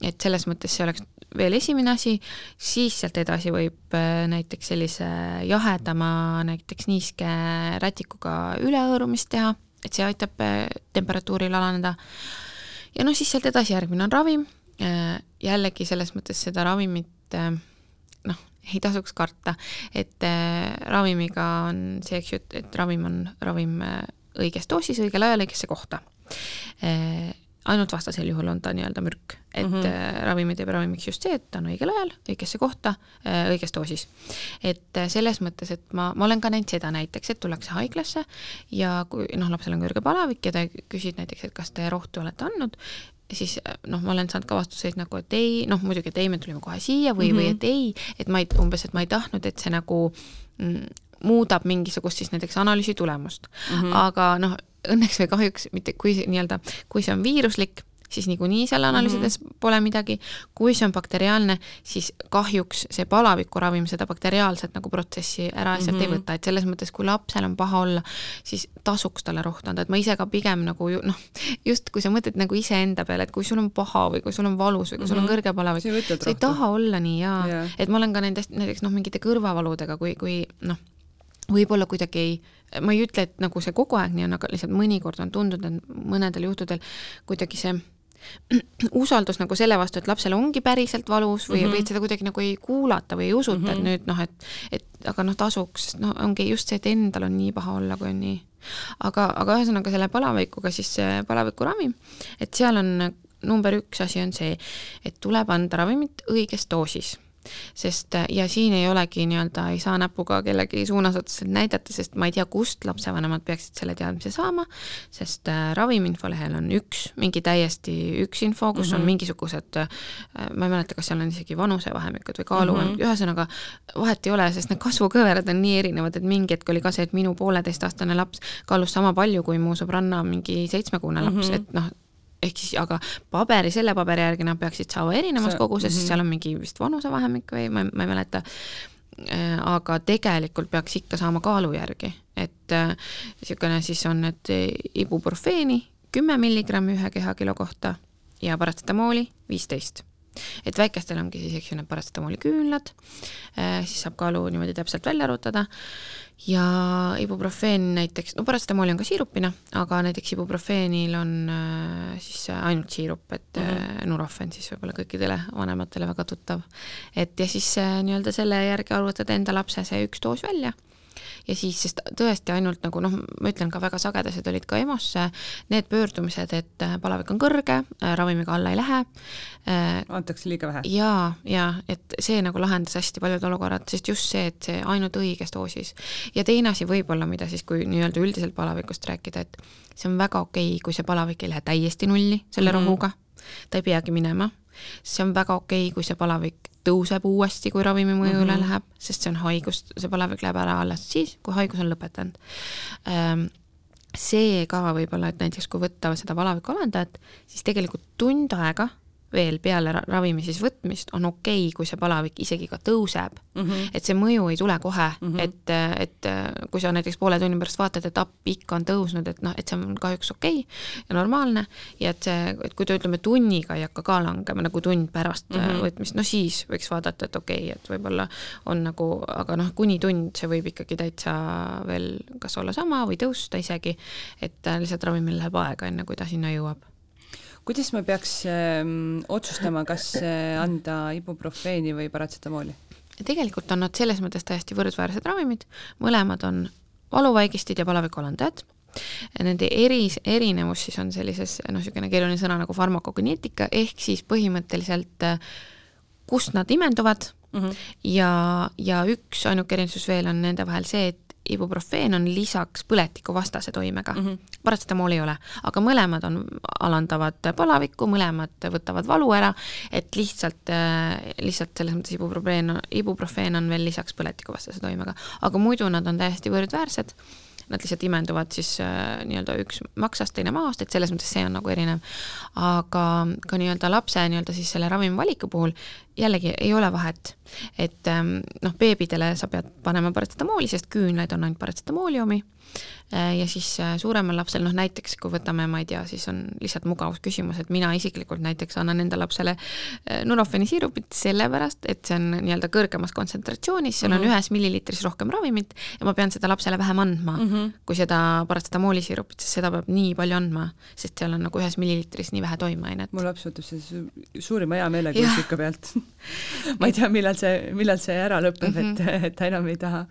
et selles mõttes see oleks veel esimene asi, siis sealt edasi võib äh, näiteks sellise jahedama, näiteks niiske rätikuga ülehõõrumist teha, et see aitab äh, temperatuuril alaneda. ja noh, siis sealt edasi järgmine on ravim, jällegi selles mõttes seda ravimit noh, ei tasuks karta, et ravimiga on see, eks ju, et, et ravim on ravim õiges doosis, õigel ajal, õigesse kohta ainult vastasel juhul on ta nii-öelda mürk, et mm -hmm. ravimi teeb ravimiks just see, et ta on õigel ajal, õigesse kohta, äh, õiges doosis. et äh, selles mõttes, et ma, ma olen ka näinud seda näiteks, et tullakse haiglasse ja kui noh, lapsel on kõrge palavik ja ta küsid näiteks, et kas te rohtu olete andnud, siis noh, ma olen saanud ka vastuseid nagu, et ei, noh muidugi, et ei, me tulime kohe siia või mm, -hmm. või et ei, et ma ei, umbes, et ma ei tahtnud, et see nagu mm, muudab mingisugust siis näiteks analüüsi tulemust mm. -hmm. aga noh, õnneks või kahjuks mitte, kui nii-öelda, kui see on viiruslik, siis niikuinii seal analüüsides mm -hmm. pole midagi, kui see on bakteriaalne, siis kahjuks see palavikuraviim seda bakteriaalset nagu protsessi ära sealt mm -hmm. ei mhm. võta, et selles mõttes, kui lapsel on paha olla, siis tasuks talle rohtu anda, et ma ise ka pigem nagu noh, just kui sa mõtled nagu iseenda peale, et kui sul on paha või kui sul on valus või kui sul on mhm. kõrge palavik, sa ei taha olla nii jaa yeah., et ma olen ka nendest näiteks noh, mingite kõrvavaludega, kui, kui noh, võib-olla kuidagi ei, ma ei ütle, et nagu see kogu aeg nii on, aga lihtsalt mõnikord on tundunud, et mõnedel juhtudel kuidagi see usaldus nagu selle vastu, et lapsel ongi päriselt valus või mm, -hmm. või et seda kuidagi nagu ei kuulata või ei usuta mm, -hmm. et mhm. nüüd noh, et, et aga noh, tasuks, sest noh, ongi just see, et endal on nii paha olla, kui on nii. aga, aga ühesõnaga selle palavikuga siis see palavikuravi, et seal on number üks asi on see, et tuleb anda ravimit õiges doosis sest ja siin ei olegi nii-öelda, ei saa näpuga kellegi suunas otseselt näidata, sest ma ei tea, kust lapsevanemad peaksid selle teadmise saama, sest äh, ravimiinfolehel on üks, mingi täiesti üks info, kus mm -hmm. on mhm. mingisugused äh,, ma ei mäleta, kas seal on isegi vanusevahemikud või kaaluvahemikud mm, -hmm. ühesõnaga vahet ei ole, sest need kasvukõverad on nii erinevad, et mingi hetk oli ka see, et minu pooleteistaastane laps kaalus sama palju kui mu sõbranna mingi seitsmekuune laps mm, -hmm. et noh, ehk siis, aga paberi, selle paberi järgi nad peaksid saama erinevas see, koguses mm, -hmm. seal on mingi vist vanusevahemik või ma, ma ei mäleta, äh, aga tegelikult peaks ikka saama kaalu järgi, et niisugune äh, siis on, et ibuprofeeni kümme milligrammi ühe kehakilo kohta ja parastatamooli viisteist. Et väikestel ongi siis, eks ju, need parastatamooli küünlad, äh, siis saab kaalu niimoodi täpselt välja arvutada ja ibuprofeen näiteks, no parastatamooli on ka siirupina, aga näiteks ibuprofeenil on äh, siis ainult siirup, et mm -hmm. Nurofen siis võib-olla kõikidele vanematele väga tuttav. et ja siis äh, nii-öelda selle järgi arvutada enda lapse see üks doos välja ja siis, sest tõesti ainult nagu noh, ma ütlen ka väga sagedased olid ka EMO-sse need pöördumised, et äh, palavik on kõrge, äh, ravimiga alla ei lähe. Äh, antakse liiga vähe. ja, ja et see nagu lahendas hästi paljud olukorrad, sest just see, et see ainult õiges doosis. ja teine asi võib-olla, mida siis, kui nii-öelda üldiselt palavikust rääkida, et see on väga okei okay,, kui see palavik ei lähe täiesti nulli selle mm -hmm. rohuga, ta ei peagi minema see on väga okei okay,, kui see palavik tõuseb uuesti, kui ravimi mõju mm -hmm. üle läheb, sest see on haigus, see palavik läheb ära alles siis, kui haigus on lõpetanud ähm, see ka võib-olla, et näiteks kui võtta seda palaviku alandajat, siis tegelikult tund aega veel peale ravimi siis võtmist on okei okay,, kui see palavik isegi ka tõuseb mm. -hmm. et see mõju ei tule kohe mm, -hmm. et, et kui sa näiteks poole tunni pärast vaatad, et app ikka on tõusnud, et noh, et see on kahjuks okei okay ja normaalne ja et see, et kui ta ütleme tunniga ei hakka ka langema nagu tund pärast mm -hmm. võtmist, no siis võiks vaadata, et okei okay,, et võib-olla on nagu, aga noh, kuni tund see võib ikkagi täitsa veel kas olla sama või tõusta isegi, et lihtsalt ravimil läheb aega, enne kui ta sinna jõuab kuidas me peaks äh, otsustama, kas äh, anda ibuprofeeni või paratsetamooli? tegelikult on nad selles mõttes täiesti võrdväärsed ravimid, mõlemad on valuvaigistid ja palavikualandajad. Nende eri, erinevus siis on sellises noh, niisugune keeruline sõna nagu farmakogeneetika, ehk siis põhimõtteliselt kust nad imenduvad mm -hmm. ja, ja üks ainuke erinevus veel on nende vahel see, et ibuprofeen on lisaks põletikuvastase toimega mm, -hmm. paratsetamool ei ole, aga mõlemad on, alandavad palavikku, mõlemad võtavad valu ära, et lihtsalt, äh, lihtsalt selles mõttes ibuprofeen, ibuprofeen on veel lisaks põletikuvastase toimega, aga muidu nad on täiesti võrdväärsed nad lihtsalt imenduvad siis äh, nii-öelda üks maksast, teine maast, et selles mõttes see on nagu erinev. aga ka nii-öelda lapse nii-öelda siis selle ravimi valiku puhul jällegi ei ole vahet, et ähm, noh, beebidele sa pead panema paratsetamooli, sest küünlaid on ainult paratsetamooli omi Äh, ja siis äh, suuremal lapsel, noh näiteks kui võtame, ma ei tea, siis on lihtsalt mugavusküsimus, et mina isiklikult näiteks annan enda lapsele äh, Nurofeni siirupit sellepärast, et see on nii-öelda kõrgemas kontsentratsioonis, seal mm -hmm. on mhm. ühes milliliitris rohkem ravimit ja ma pean seda lapsele vähem andma mm, -hmm. kui seda parastatamooli siirupit, sest seda peab nii palju andma, sest seal on nagu ühes milliliitris nii vähe toimeainet. mu laps võtab selle suurima hea meelega kusika pealt ma ei tea, millal see, millal see ära lõpeb mm, -hmm. et, et ta enam ei taha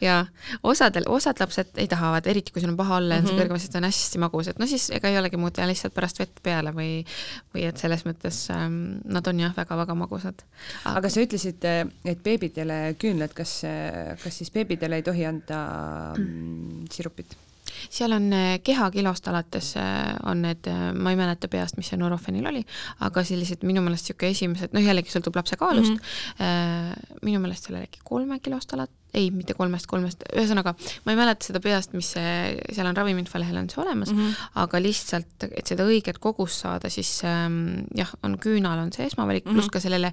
ja osadel, osad lapsed ei tahavad, eriti kui sul on paha olla ja mm -hmm. mhm. sest on hästi magus, et no siis ega ei olegi muud teha, lihtsalt pärast vett peale või, või et selles mõttes ähm, nad on jah, väga-väga magusad. aga sa ütlesid, et beebidele küünlad, kas, kas siis beebidele ei tohi anda mm. sirupit? Seal on äh, kehakilost alates äh, on need, äh, ma ei mäleta peast, mis see Nurofenil oli, aga sellised minu meelest niisugune esimesed, noh jällegi sõltub lapse kaalust mm, -hmm. minu meelest seal oli äkki kolmekilost alates, ei, mitte kolmest, kolmest, ühesõnaga ma ei mäleta seda peast, mis see, seal on ravimiinfolehel on see olemas mm, -hmm. aga lihtsalt, et seda õiget kogust saada, siis ähm, jah, on küünal on see esmavalik mm, -hmm. pluss ka sellele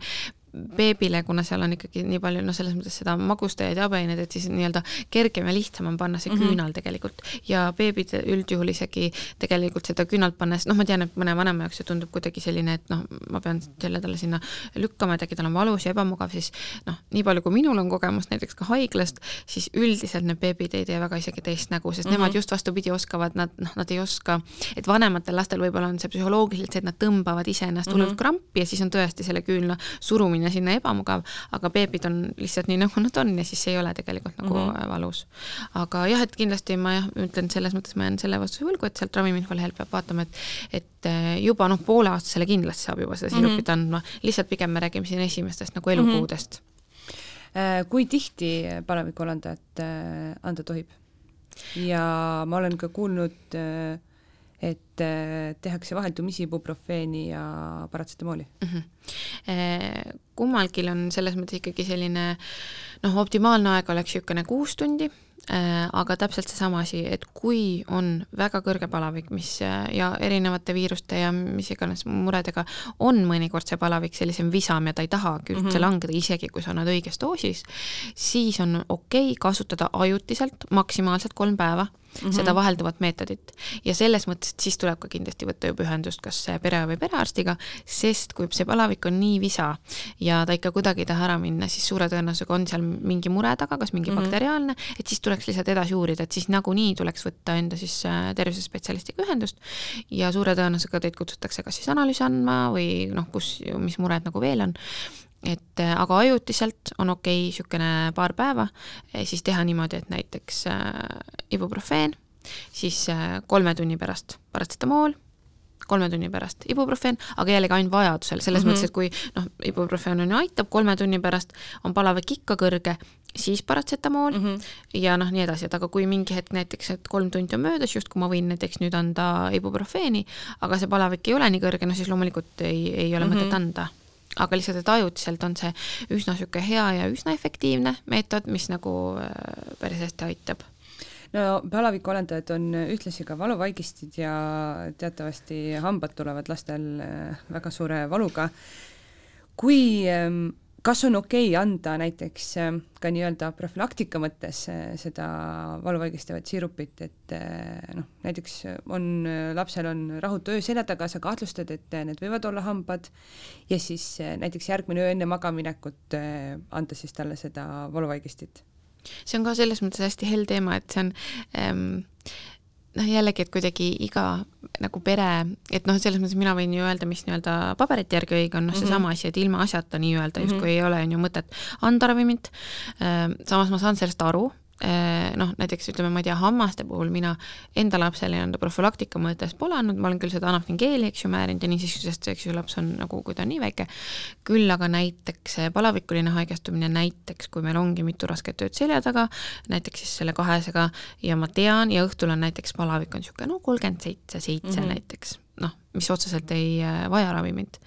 beebile, kuna seal on ikkagi nii palju noh, selles mõttes seda magustajaid ja habeaineid, et siis nii-öelda kergem ja lihtsam on panna see mm -hmm. küünal tegelikult. ja beebid üldjuhul isegi tegelikult seda küünalt pannes, noh, ma tean, et mõne vanema jaoks see tundub kuidagi selline, et noh, ma pean selle talle sinna lükkama, et äkki tal on valus ja ebamugav, siis noh, nii palju, kui minul on kogemust näiteks ka haiglast, siis üldiselt need beebid ei tee väga isegi teist nägu, sest mm -hmm. nemad just vastupidi oskavad, nad noh, nad ei oska, et vanematel lastel võib-olla on see psühholoogiliselt see, et nad tõmbavad iseennast hullult mm -hmm. krampi ja siis on tõesti selle küünla surumine minna sinna ebamugav, aga beebid on lihtsalt nii, nagu nad on ja siis ei ole tegelikult nagu mm -hmm. valus. aga jah, et kindlasti ma jah, ütlen selles mõttes, ma jään selle vastuse võlgu, et sealt ravimiinfo lehelt peab vaatama, et et äh, juba noh, pooleaastasele kindlasti saab juba seda siirupit mm -hmm. andma, lihtsalt pigem me räägime siin esimestest nagu elukuudest mm. -hmm. kui tihti palavikualandajat äh, anda tohib? ja ma olen ka kuulnud äh, et äh, tehakse vaheldumisi ibuprofeeni ja paratsetamooli mm. -hmm. kummalgi on selles mõttes ikkagi selline noh, optimaalne aeg oleks niisugune kuus tundi Äh, aga täpselt seesama asi, et kui on väga kõrge palavik, mis ja erinevate viiruste ja mis iganes muredega on mõnikord see palavik sellisem visam ja ta ei tahagi üldse mm -hmm. langeda, isegi kui sa annad õiges doosis, siis on okei okay kasutada ajutiselt maksimaalselt kolm päeva Mm -hmm. seda vahelduvat meetodit. ja selles mõttes, et siis tuleb ka kindlasti võtta juba ühendust kas pere või perearstiga, sest kui see palavik on nii visa ja ta ikka kuidagi ei taha ära minna, siis suure tõenäosusega on seal mingi mure taga, kas mingi mm -hmm. bakteriaalne, et siis tuleks lihtsalt edasi uurida, et siis nagunii tuleks võtta enda siis äh, tervisespetsialistiga ühendust ja suure tõenäosusega teid kutsutakse kas siis analüüsi andma või noh, kus, mis mured nagu veel on et äh, aga ajutiselt on okei okay, niisugune paar päeva, siis teha niimoodi, et näiteks äh, ibuprofeen, siis äh, kolme tunni pärast paratsetamool, kolme tunni pärast ibuprofeen, aga jällegi ainult vajadusel, selles mm -hmm. mõttes, et kui noh, ibuprofeen on ju aitab, kolme tunni pärast on palavik ikka kõrge, siis paratsetamool mm -hmm. ja noh, nii edasi, et aga kui mingi hetk näiteks, et kolm tundi on möödas, justkui ma võin näiteks nüüd anda ibuprofeeni, aga see palavik ei ole nii kõrge, no siis loomulikult ei, ei ole mm -hmm. mõtet anda aga lihtsalt, et ajutiselt on see üsna niisugune hea ja üsna efektiivne meetod, mis nagu äh, päris hästi aitab no palavikuolendajad on ühtlasi ka valuvaigistid ja teatavasti hambad tulevad lastel äh, väga suure valuga. kui ähm, kas on okei okay anda näiteks äh, ka nii-öelda profülaktika mõttes äh, seda valuvaigistavat siirupit, et äh, noh, näiteks on, lapsel on rahutu öö selja taga, sa kahtlustad, et need võivad olla hambad ja siis näiteks järgmine öö enne magaminekut anda siis talle seda valuvaigistit? see on ka selles mõttes hästi hell teema, et see on ähm, noh, jällegi, et kuidagi iga nagu pere, et noh, selles mõttes mina võin ju öelda, mis nii-öelda paberite järgi õige on, noh, seesama mm -hmm. asi, et ilma asjata nii-öelda justkui mm -hmm. ei ole, on ju mõtet anda ravimit, ehm, samas ma saan sellest aru, noh, näiteks ütleme, ma ei tea, hammaste puhul mina enda lapsele nii-öelda profülaktika mõttes pole andnud, ma olen küll seda anafningeeli, eks ju, määrinud ja niisiis, sest eks ju laps on nagu, kui ta on nii väike, küll aga näiteks palavikuline haigestumine, näiteks kui meil ongi mitu rasket ööd selja taga, näiteks siis selle kahesega ja ma tean ja õhtul on näiteks palavik on niisugune no kolmkümmend seitse, seitse mhm. näiteks, noh, mis otseselt ei äh, vaja ravimit.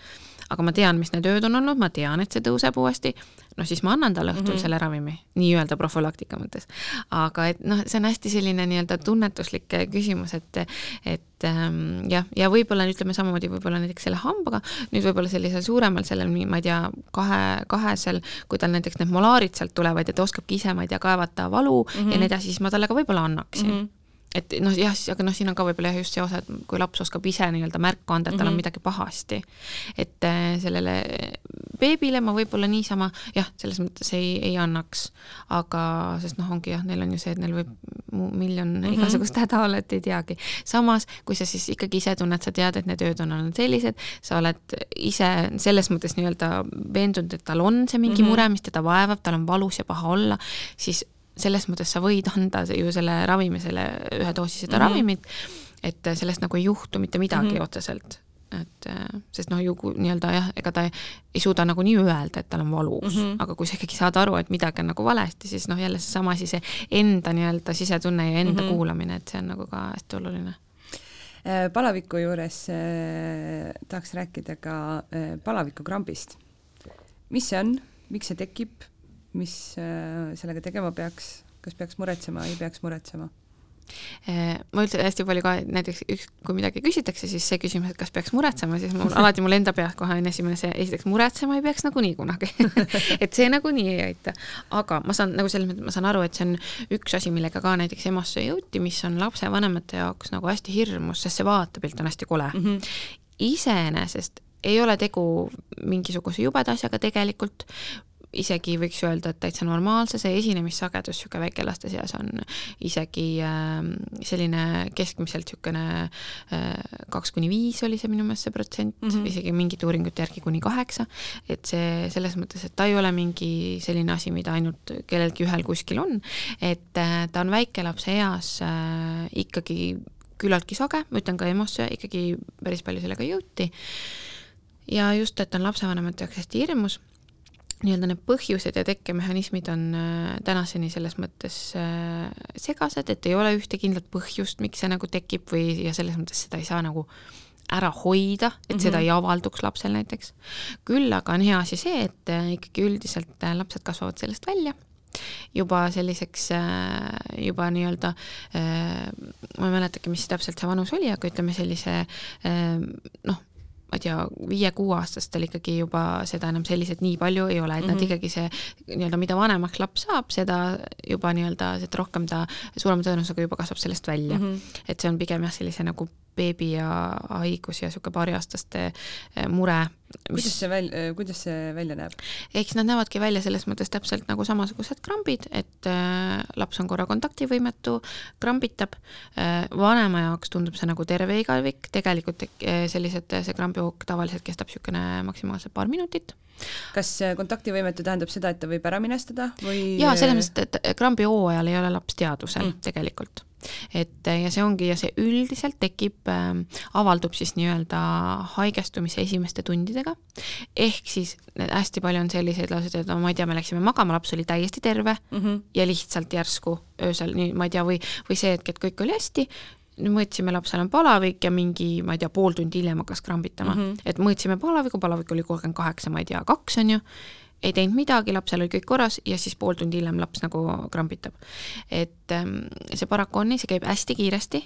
Aga ma tean, mis need ööd on olnud, ma tean, et see tõuseb uuesti, noh siis ma annan talle õhtul mm -hmm. selle ravimi, nii-öelda profülaktika mõttes. aga et noh, see on hästi selline nii-öelda tunnetuslik küsimus, et, et ähm, jah, ja võib-olla ütleme samamoodi võib-olla näiteks selle hambaga, nüüd võib-olla sellisel suuremal sellel, ma ei tea, kahe, kahesel, kui tal näiteks need molaarid sealt tulevad ja ta oskabki ise, ma ei tea, kaevata valu mm -hmm. ja nii edasi, siis ma talle ka võib-olla annaksin mm. -hmm et noh, jah, aga noh, siin on ka võib-olla jah, just see osa, et kui laps oskab ise nii-öelda märku anda, et tal mm -hmm. on mhm. midagi pahasti. et äh, sellele beebile ma võib-olla niisama jah, selles mõttes ei, ei annaks, aga sest noh, ongi jah, neil on ju see, et neil võib miljon mm -hmm. igasugust häda olla, et ei teagi. samas, kui sa siis ikkagi ise tunned, sa tead, et need ööd on olnud sellised, sa oled ise selles mõttes nii-öelda veendunud, et tal on see mingi mm -hmm. mure, mis teda vaevab, tal on valus ja paha olla, siis selles mõttes sa võid anda ju selle ravimi, selle ühe doosi seda mm -hmm. ravimit, et sellest nagu ei juhtu mitte midagi mm -hmm. otseselt et sest noh, ju nii-öelda jah, ega ta ei, ei suuda nagunii öelda, et tal on valus mm, -hmm. aga kui sa ikkagi saad aru, et midagi on nagu valesti, siis noh, jälle seesama see enda nii-öelda sisetunne ja enda mm -hmm. kuulamine, et see on nagu ka hästi oluline. Äh, palaviku juures eh, tahaks rääkida ka eh, palavikukrambist. mis see on, miks see tekib, mis äh, sellega tegema peaks, kas peaks muretsema, ei peaks muretsema? Äh, ma üldse hästi palju ka näiteks üks, kui midagi küsitakse, siis see küsimus, et kas peaks muretsema, siis mul alati mul enda peas kohe on esimene see, esiteks muretsema ei peaks nagunii kunagi et see nagunii ei aita. aga ma saan nagu selles mõttes, ma saan aru, et see on üks asi, millega ka näiteks EMO-sse jõuti, mis on lapsevanemate jaoks nagu hästi hirmus, sest see vaatepilt on hästi kole mm. -hmm. iseenesest ei ole tegu mingisuguse jubeda asjaga tegelikult, isegi võiks öelda, et täitsa normaalse, see esinemissagedus niisugune väikelaste seas on isegi äh, selline keskmiselt niisugune äh, kaks kuni viis oli see minu meelest see protsent mm, -hmm. isegi mingite uuringute järgi kuni kaheksa, et see selles mõttes, et ta ei ole mingi selline asi, mida ainult kellelgi ühel kuskil on, et äh, ta on väikelapse eas äh, ikkagi küllaltki sage, ma ütlen ka EMO-sse ikkagi päris palju sellega jõuti, ja just, et on lapsevanemate jaoks hästi hirmus nii-öelda need põhjused ja tekkemehhanismid on äh, tänaseni selles mõttes äh, segased, et ei ole ühte kindlat põhjust, miks see nagu tekib või, ja selles mõttes seda ei saa nagu ära hoida, et mm -hmm. seda ei avalduks lapsel näiteks. küll aga on hea asi see, et äh, ikkagi üldiselt lapsed kasvavad sellest välja juba selliseks juba nii-öelda, ma ei mäletagi, mis täpselt see vanus oli, aga ütleme sellise noh, ma ei tea, viie-kuueaastastel ikkagi juba seda enam selliselt nii palju ei ole, et mm -hmm. nad mhm. ikkagi see nii-öelda, mida vanemaks laps saab, seda juba nii-öelda, seda rohkem ta suurema tõenäosusega juba kasvab sellest välja mm. -hmm. et see on pigem jah, sellise nagu beebi ja haigus ja niisugune paariaastaste eh, mure. kuidas see välja, eh, kuidas see välja näeb? eks nad näevadki välja selles mõttes täpselt nagu samasugused krambid, et äh, laps on korra kontaktivõimetu, krambitab vanema jaoks tundub see nagu terve igavik, tegelikult sellised, see krambihoog tavaliselt kestab niisugune maksimaalselt paar minutit kas kontaktivõimetu tähendab seda, et ta võib ära minestada või? jaa, selles mõttes, et krambi hooajal ei ole laps teadvusel mm. tegelikult et ja see ongi ja see üldiselt tekib äh,, avaldub siis nii-öelda haigestumise esimeste tundidega, ehk siis hästi palju on selliseid lauseid, et no ma ei tea, me läksime magama, laps oli täiesti terve mm -hmm. ja lihtsalt järsku öösel, nii ma ei tea, või, või see hetk, et kõik oli hästi, nüüd mõõtsime, lapsel on palavik ja mingi, ma ei tea, pool tundi hiljem hakkas krambitama mm, -hmm. et mõõtsime palaviku, palavik oli kolmkümmend kaheksa, ma ei tea, kaks on ju, ei teinud midagi, lapsel oli kõik korras ja siis pool tundi hiljem laps nagu krambitab. et ähm, see paraku on nii, see käib hästi kiiresti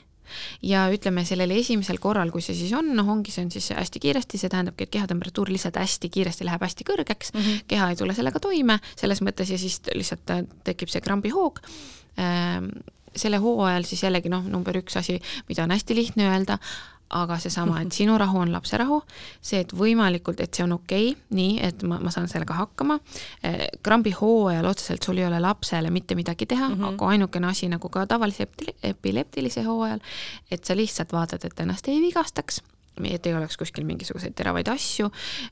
ja ütleme, sellel esimesel korral, kui see siis on, noh, ongi, see on siis hästi kiiresti, see tähendabki, et kehatemperatuur lihtsalt hästi kiiresti läheb hästi kõrgeks mm, -hmm. keha ei tule sellega toime selles mõttes ja siis lihtsalt äh, tekib see krambihoog ähm, selle hoo ajal siis jällegi noh, number üks asi, mida on hästi lihtne öelda, aga seesama, et sinu rahu on lapse rahu, see, et võimalikult, et see on okei okay,, nii, et ma, ma saan sellega hakkama, eh, krambi hooajal otseselt sul ei ole lapsele mitte midagi teha mm, -hmm. aga ainukene asi nagu ka tavalise epileptilise hooajal, et sa lihtsalt vaatad, et ennast ei vigastaks et ei oleks kuskil mingisuguseid teravaid asju,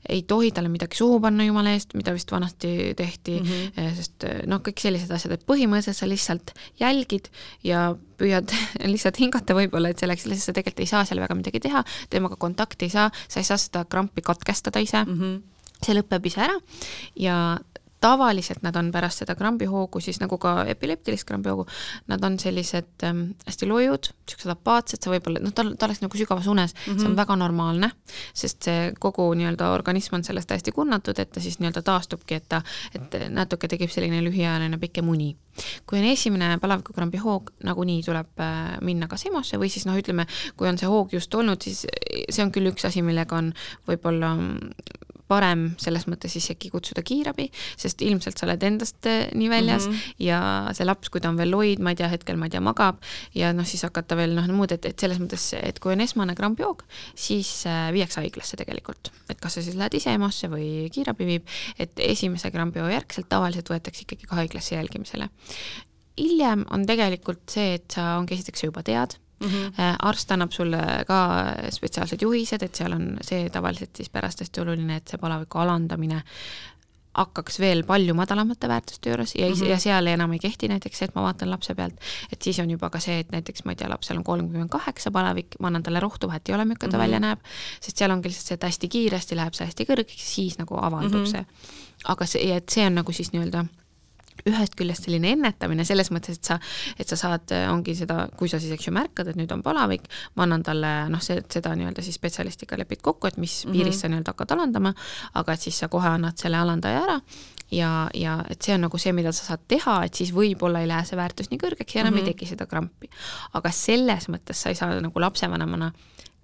ei tohi talle midagi suhu panna jumala eest, mida vist vanasti tehti mm, -hmm. sest eh, noh, kõik sellised asjad, et põhimõtteliselt sa lihtsalt jälgid ja püüad lihtsalt hingata võib-olla, et selleks, sa tegelikult ei saa seal väga midagi teha, temaga kontakti ei saa, sa ei saa seda krampi katkestada ise mm, -hmm. see lõpeb ise ära ja tavaliselt nad on pärast seda krambihoogu, siis nagu ka epileptilist krambihoogu, nad on sellised ähm, hästi lojud, niisugused apaatsed, sa võib-olla, noh, ta, ta oleks nagu sügavas unes mm, -hmm. see on mhm. väga normaalne, sest see kogu nii-öelda organism on sellest hästi kunnatud, et ta siis nii-öelda taastubki, et ta, et natuke tekib selline lühiajaline pikem uni kui on esimene palavikukrambi hoog, nagunii tuleb äh, minna kas EMO-sse või siis noh, ütleme, kui on see hoog just olnud, siis see on küll üks asi, millega on võib-olla parem selles mõttes isegi kutsuda kiirabi, sest ilmselt sa oled endast äh, nii väljas mm -hmm. ja see laps, kui ta on veel loid, ma ei tea, hetkel ma ei tea, magab ja noh, siis hakata veel noh, muud, et, et selles mõttes, et kui on esmane krampjoog, siis äh, viiakse haiglasse tegelikult. et kas sa siis lähed ise EMO-sse või kiirabi viib, et esimese krambjoo järgselt tavaliselt võetakse ikkagi ka haiglasse jälgimisele hiljem on tegelikult see, et sa ongi esiteks sa juba tead Mm -hmm. arst annab sulle ka spetsiaalsed juhised, et seal on see tavaliselt siis pärast hästi oluline, et see palaviku alandamine hakkaks veel palju madalamate väärtuste juures ja mm, -hmm. ja seal enam ei kehti näiteks see, et ma vaatan lapse pealt, et siis on juba ka see, et näiteks ma ei tea, lapsel on kolmkümmend kaheksa palavik, ma annan talle rohtu, vahet ei ole, milline ta mm -hmm. välja näeb, sest seal ongi lihtsalt see, et hästi kiiresti läheb see hästi kõrgeks, siis nagu avaldub mm -hmm. see. aga see, et see on nagu siis nii-öelda ühest küljest selline ennetamine selles mõttes, et sa, et sa saad, ongi seda, kui sa siis, eks ju, märkad, et nüüd on palavik, ma annan talle noh, see, seda nii-öelda siis spetsialistiga lepid kokku, et mis mm -hmm. piiris sa nii-öelda hakkad alandama, aga et siis sa kohe annad selle alandaja ära ja, ja et see on nagu see, mida sa saad teha, et siis võib-olla ei lähe see väärtus nii kõrgeks ja enam mm -hmm. ei mhm. teki seda krampi. aga selles mõttes sa ei saa nagu lapsevanemana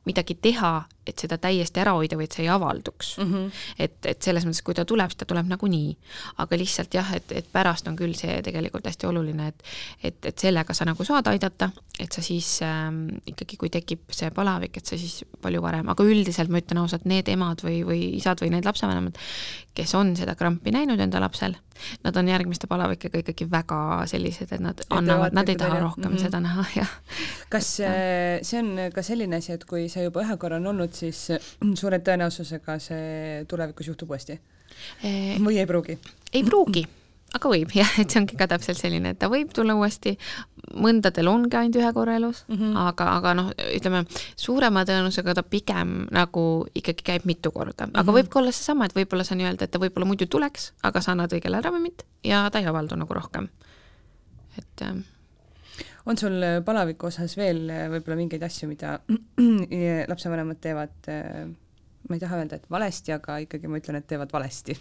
midagi teha, et seda täiesti ära hoida või et see ei avalduks mm. -hmm. et, et selles mõttes, kui ta tuleb, siis ta tuleb nagunii. aga lihtsalt jah, et, et pärast on küll see tegelikult hästi oluline, et et, et sellega sa nagu saad aidata, et sa siis ähm, ikkagi, kui tekib see palavik, et sa siis palju varem, aga üldiselt ma ütlen ausalt, need emad või, või isad või need lapsevanemad, kes on seda krampi näinud enda lapsel, nad on järgmiste palavikega ikkagi väga sellised, et nad annavad, nad ei taha rohkem mm -hmm. seda näha, jah. kas äh, see on ka selline asi, et kui sa juba ühe korra on olnud, siis suure tõenäosusega see tulevikus juhtub uuesti? või ei pruugi? ei pruugi aga võib jah, et see ongi ka täpselt selline, et ta võib tulla uuesti, mõndadel ongi ainult ühe korra elus mm, -hmm. aga, aga noh, ütleme suurema tõenäosusega ta pigem nagu ikkagi käib mitu korda, aga mm -hmm. võib ka olla seesama, et võib-olla sa nii-öelda, et ta võib-olla muidu tuleks, aga sa annad õigele ravimit ja ta ei avaldu nagu rohkem. et ähm, on sul palaviku osas veel võib-olla mingeid asju, mida lapsevanemad teevad, ma ei taha öelda, et valesti, aga ikkagi ma ütlen, et teevad valesti?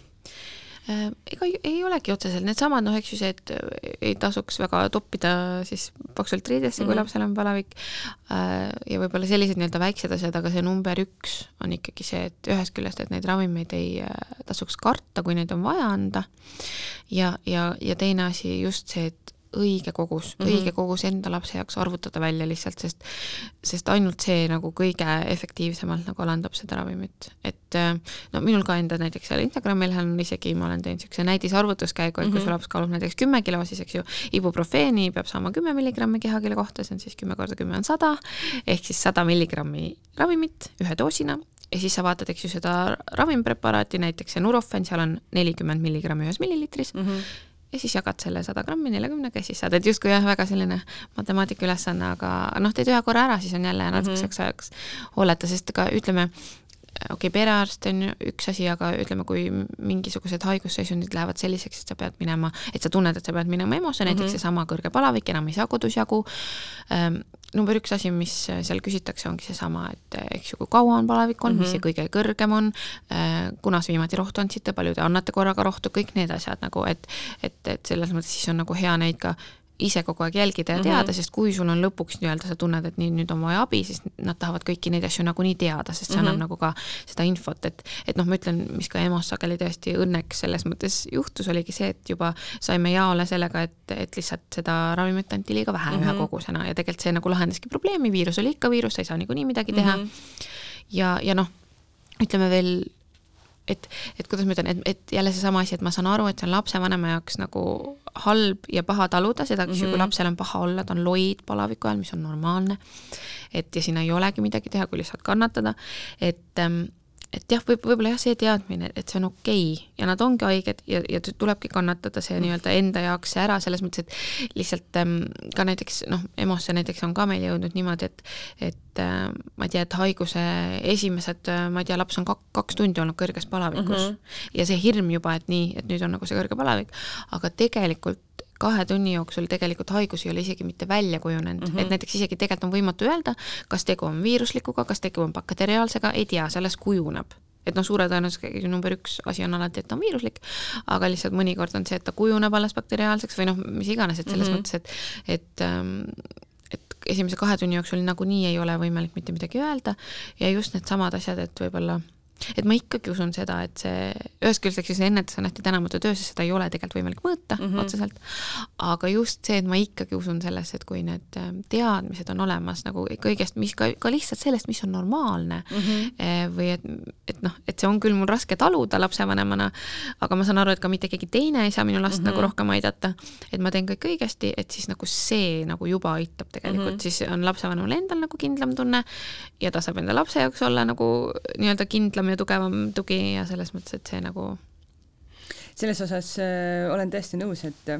Äh, ega ei olegi otseselt needsamad, noh, eks ju see, et äh, ei tasuks väga toppida siis paksult riidesse mm, -hmm. kui lapsel on palavik. Äh, ja võib-olla sellised nii-öelda väiksed asjad, aga see number üks on ikkagi see, et ühest küljest, et neid ravimeid ei tasuks karta, kui neid on vaja anda. ja, ja, ja teine asi just see, et õige kogus mm, -hmm. õige kogus enda lapse jaoks arvutada välja lihtsalt, sest sest ainult see nagu kõige efektiivsemalt nagu alandab seda ravimit. et äh, no minul ka enda näiteks seal Instagrami lehel on isegi, ma olen teinud niisuguse näidisarvutuskäigu, et kui mm -hmm. su laps kaalub näiteks kümme kilo, siis eks ju, ibuprofeeni peab saama kümme milligrammi kehakille kohta, see on siis kümme korda kümme on sada, ehk siis sada milligrammi ravimit ühe doosina ja siis sa vaatad, eks ju, seda ravimpreparaati, näiteks see Nurofen, seal on nelikümmend milligrammi ühes milliliitris mm, -hmm ja siis jagad selle sada grammi neljakümnega ja siis saad, et justkui jah, väga selline matemaatika ülesanne, aga noh, teed ühe korra ära, siis on jälle natukeseks mm -hmm. ajaks hooleta, sest ka ütleme, okei okay,, perearst on üks asi, aga ütleme, kui mingisugused haigusseisundid lähevad selliseks, et sa pead minema, et sa tunned, et sa pead minema EMO-sse mm, -hmm. näiteks seesama kõrge palavik, enam ei saa kodus jagu ähm,, number üks asi, mis seal küsitakse, ongi seesama, et eks ju, kui kaua on palavik olnud mm, -hmm. mis see mhm. kõige kõrgem on äh,, kunas viimati rohtu andsite, palju te annate korraga rohtu, kõik need asjad nagu, et et, et selles mõttes siis on nagu hea neid ka ise kogu aeg jälgida ja mhm. teada mm, -hmm. sest kui sul on lõpuks nii-öelda sa tunned, et nii, nüüd on vaja abi, siis nad tahavad kõiki neid asju nagunii teada, sest see annab mm -hmm. nagu ka seda infot, et et noh, ma ütlen, mis ka EMO-s sageli tõesti õnneks selles mõttes juhtus, oligi see, et juba saime jaole sellega, et, et lihtsalt seda ravimit anti liiga vähe mm -hmm. ühe kogusena ja tegelikult see nagu lahendaski probleemi, viirus oli ikka viirus, sa ei saa niikuinii midagi teha mm. -hmm. ja, ja noh, ütleme veel et, et kuidas ma ütlen, et, et jälle seesama asi, et ma saan aru, et see on lapsevanema jaoks nagu halb ja paha taluda seda, kui mm -hmm. lapsel on paha olla, ta on loid palaviku ajal, mis on normaalne. et ja siin ei olegi midagi teha, kui lihtsalt kannatada, et ähm, et jah, võib, võib-olla jah, see teadmine, et see on okei okay ja nad ongi haiged ja, ja tulebki kannatada see nii-öelda enda jaoks ära, selles mõttes, et lihtsalt ähm, ka näiteks noh, EMO-sse näiteks on ka meil jõudnud niimoodi, et et äh, ma ei tea, et haiguse esimesed äh,, ma ei tea, laps on kak-, kaks tundi olnud kõrges palavikus mm -hmm. ja see hirm juba, et nii, et nüüd on nagu see kõrge palavik, aga tegelikult kahe tunni jooksul tegelikult haigus ei ole isegi mitte välja kujunenud mm, -hmm. et näiteks isegi tegelikult on võimatu öelda, kas tegu on viiruslikuga, kas tegu on bakteriaalsega, ei tea, sellest kujuneb et noh, suure tõenäosusega number üks asi on alati, et ta on viiruslik, aga lihtsalt mõnikord on see, et ta kujuneb alles bakteriaalseks või noh, mis iganes, et selles mm -hmm. mõttes, et, et ähm, et esimese kahe tunni jooksul nagunii ei ole võimalik mitte midagi öelda ja just needsamad asjad, et võib-olla et ma ikkagi usun seda, et see, ühest küljest eks see ennetus on hästi tänamatu töö, sest seda ei ole tegelikult võimalik mõõta mm -hmm. otseselt, aga just see, et ma ikkagi usun sellesse, et kui need ähm, teadmised on olemas nagu kõigest, mis ka, ka lihtsalt sellest, mis on normaalne mm -hmm. või et, et noh, et see on küll mul raske taluda lapsevanemana, aga ma saan aru, et ka mitte keegi teine ei saa minu last mm -hmm. nagu rohkem aidata, et ma teen kõik õigesti, et siis nagu see nagu juba aitab tegelikult mm, -hmm. siis on lapsevanemal endal nagu kindlam tunne ja ta saab enda lapse jaoks olla nagu nii-öelda kindlam ja tugevam tugi ja selles mõttes, et see nagu selles osas äh, olen täiesti nõus, et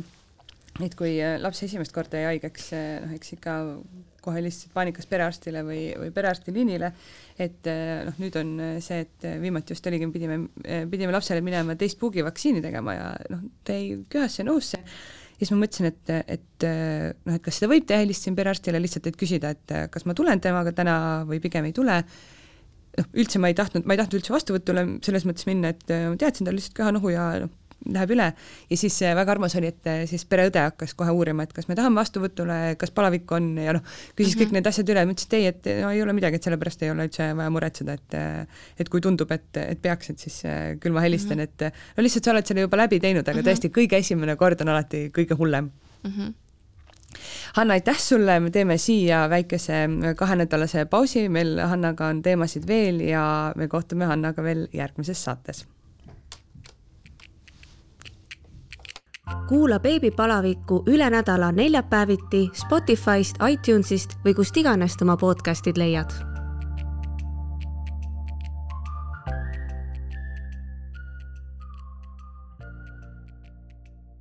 et kui äh, laps esimest korda jäi haigeks, äh, noh, eks ikka kohe helistasid paanikas perearstile või, või perearstiliinile, et äh, noh, nüüd on see, et viimati just oligi, pidime, pidime lapsele minema teist puugivaktsiini tegema ja noh, ta jäi köhasse nõusse ja siis ma mõtlesin, et, et noh, et kas seda võib teha, helistasin perearstile lihtsalt, et küsida, et kas ma tulen temaga täna või pigem ei tule noh, üldse ma ei tahtnud, ma ei tahtnud üldse vastuvõtule selles mõttes minna, et ma teadsin tal lihtsalt köhanohu ja noh, läheb üle ja siis väga armas oli, et siis pereõde hakkas kohe uurima, et kas me tahame vastuvõtule, kas palavik on ja noh, küsis mm -hmm. kõik mhm. need asjad üle, ma ütlesin, et ei, et no ei ole midagi, et sellepärast ei ole üldse vaja muretseda, et et kui tundub, et, et peaks, et siis küll ma helistan mm, -hmm. et no lihtsalt sa oled selle juba läbi teinud, aga mm -hmm. tõesti, kõige esimene kord on alati kõige hullem mm. -hmm Hanna, aitäh sulle, me teeme siia väikese kahenädalase pausi, meil Hannaga on teemasid veel ja me kohtume Hannaga veel järgmises saates. kuula beebipalavikku üle nädala neljapäeviti Spotify'st, iTunes'ist või kust iganes oma podcast'id leiad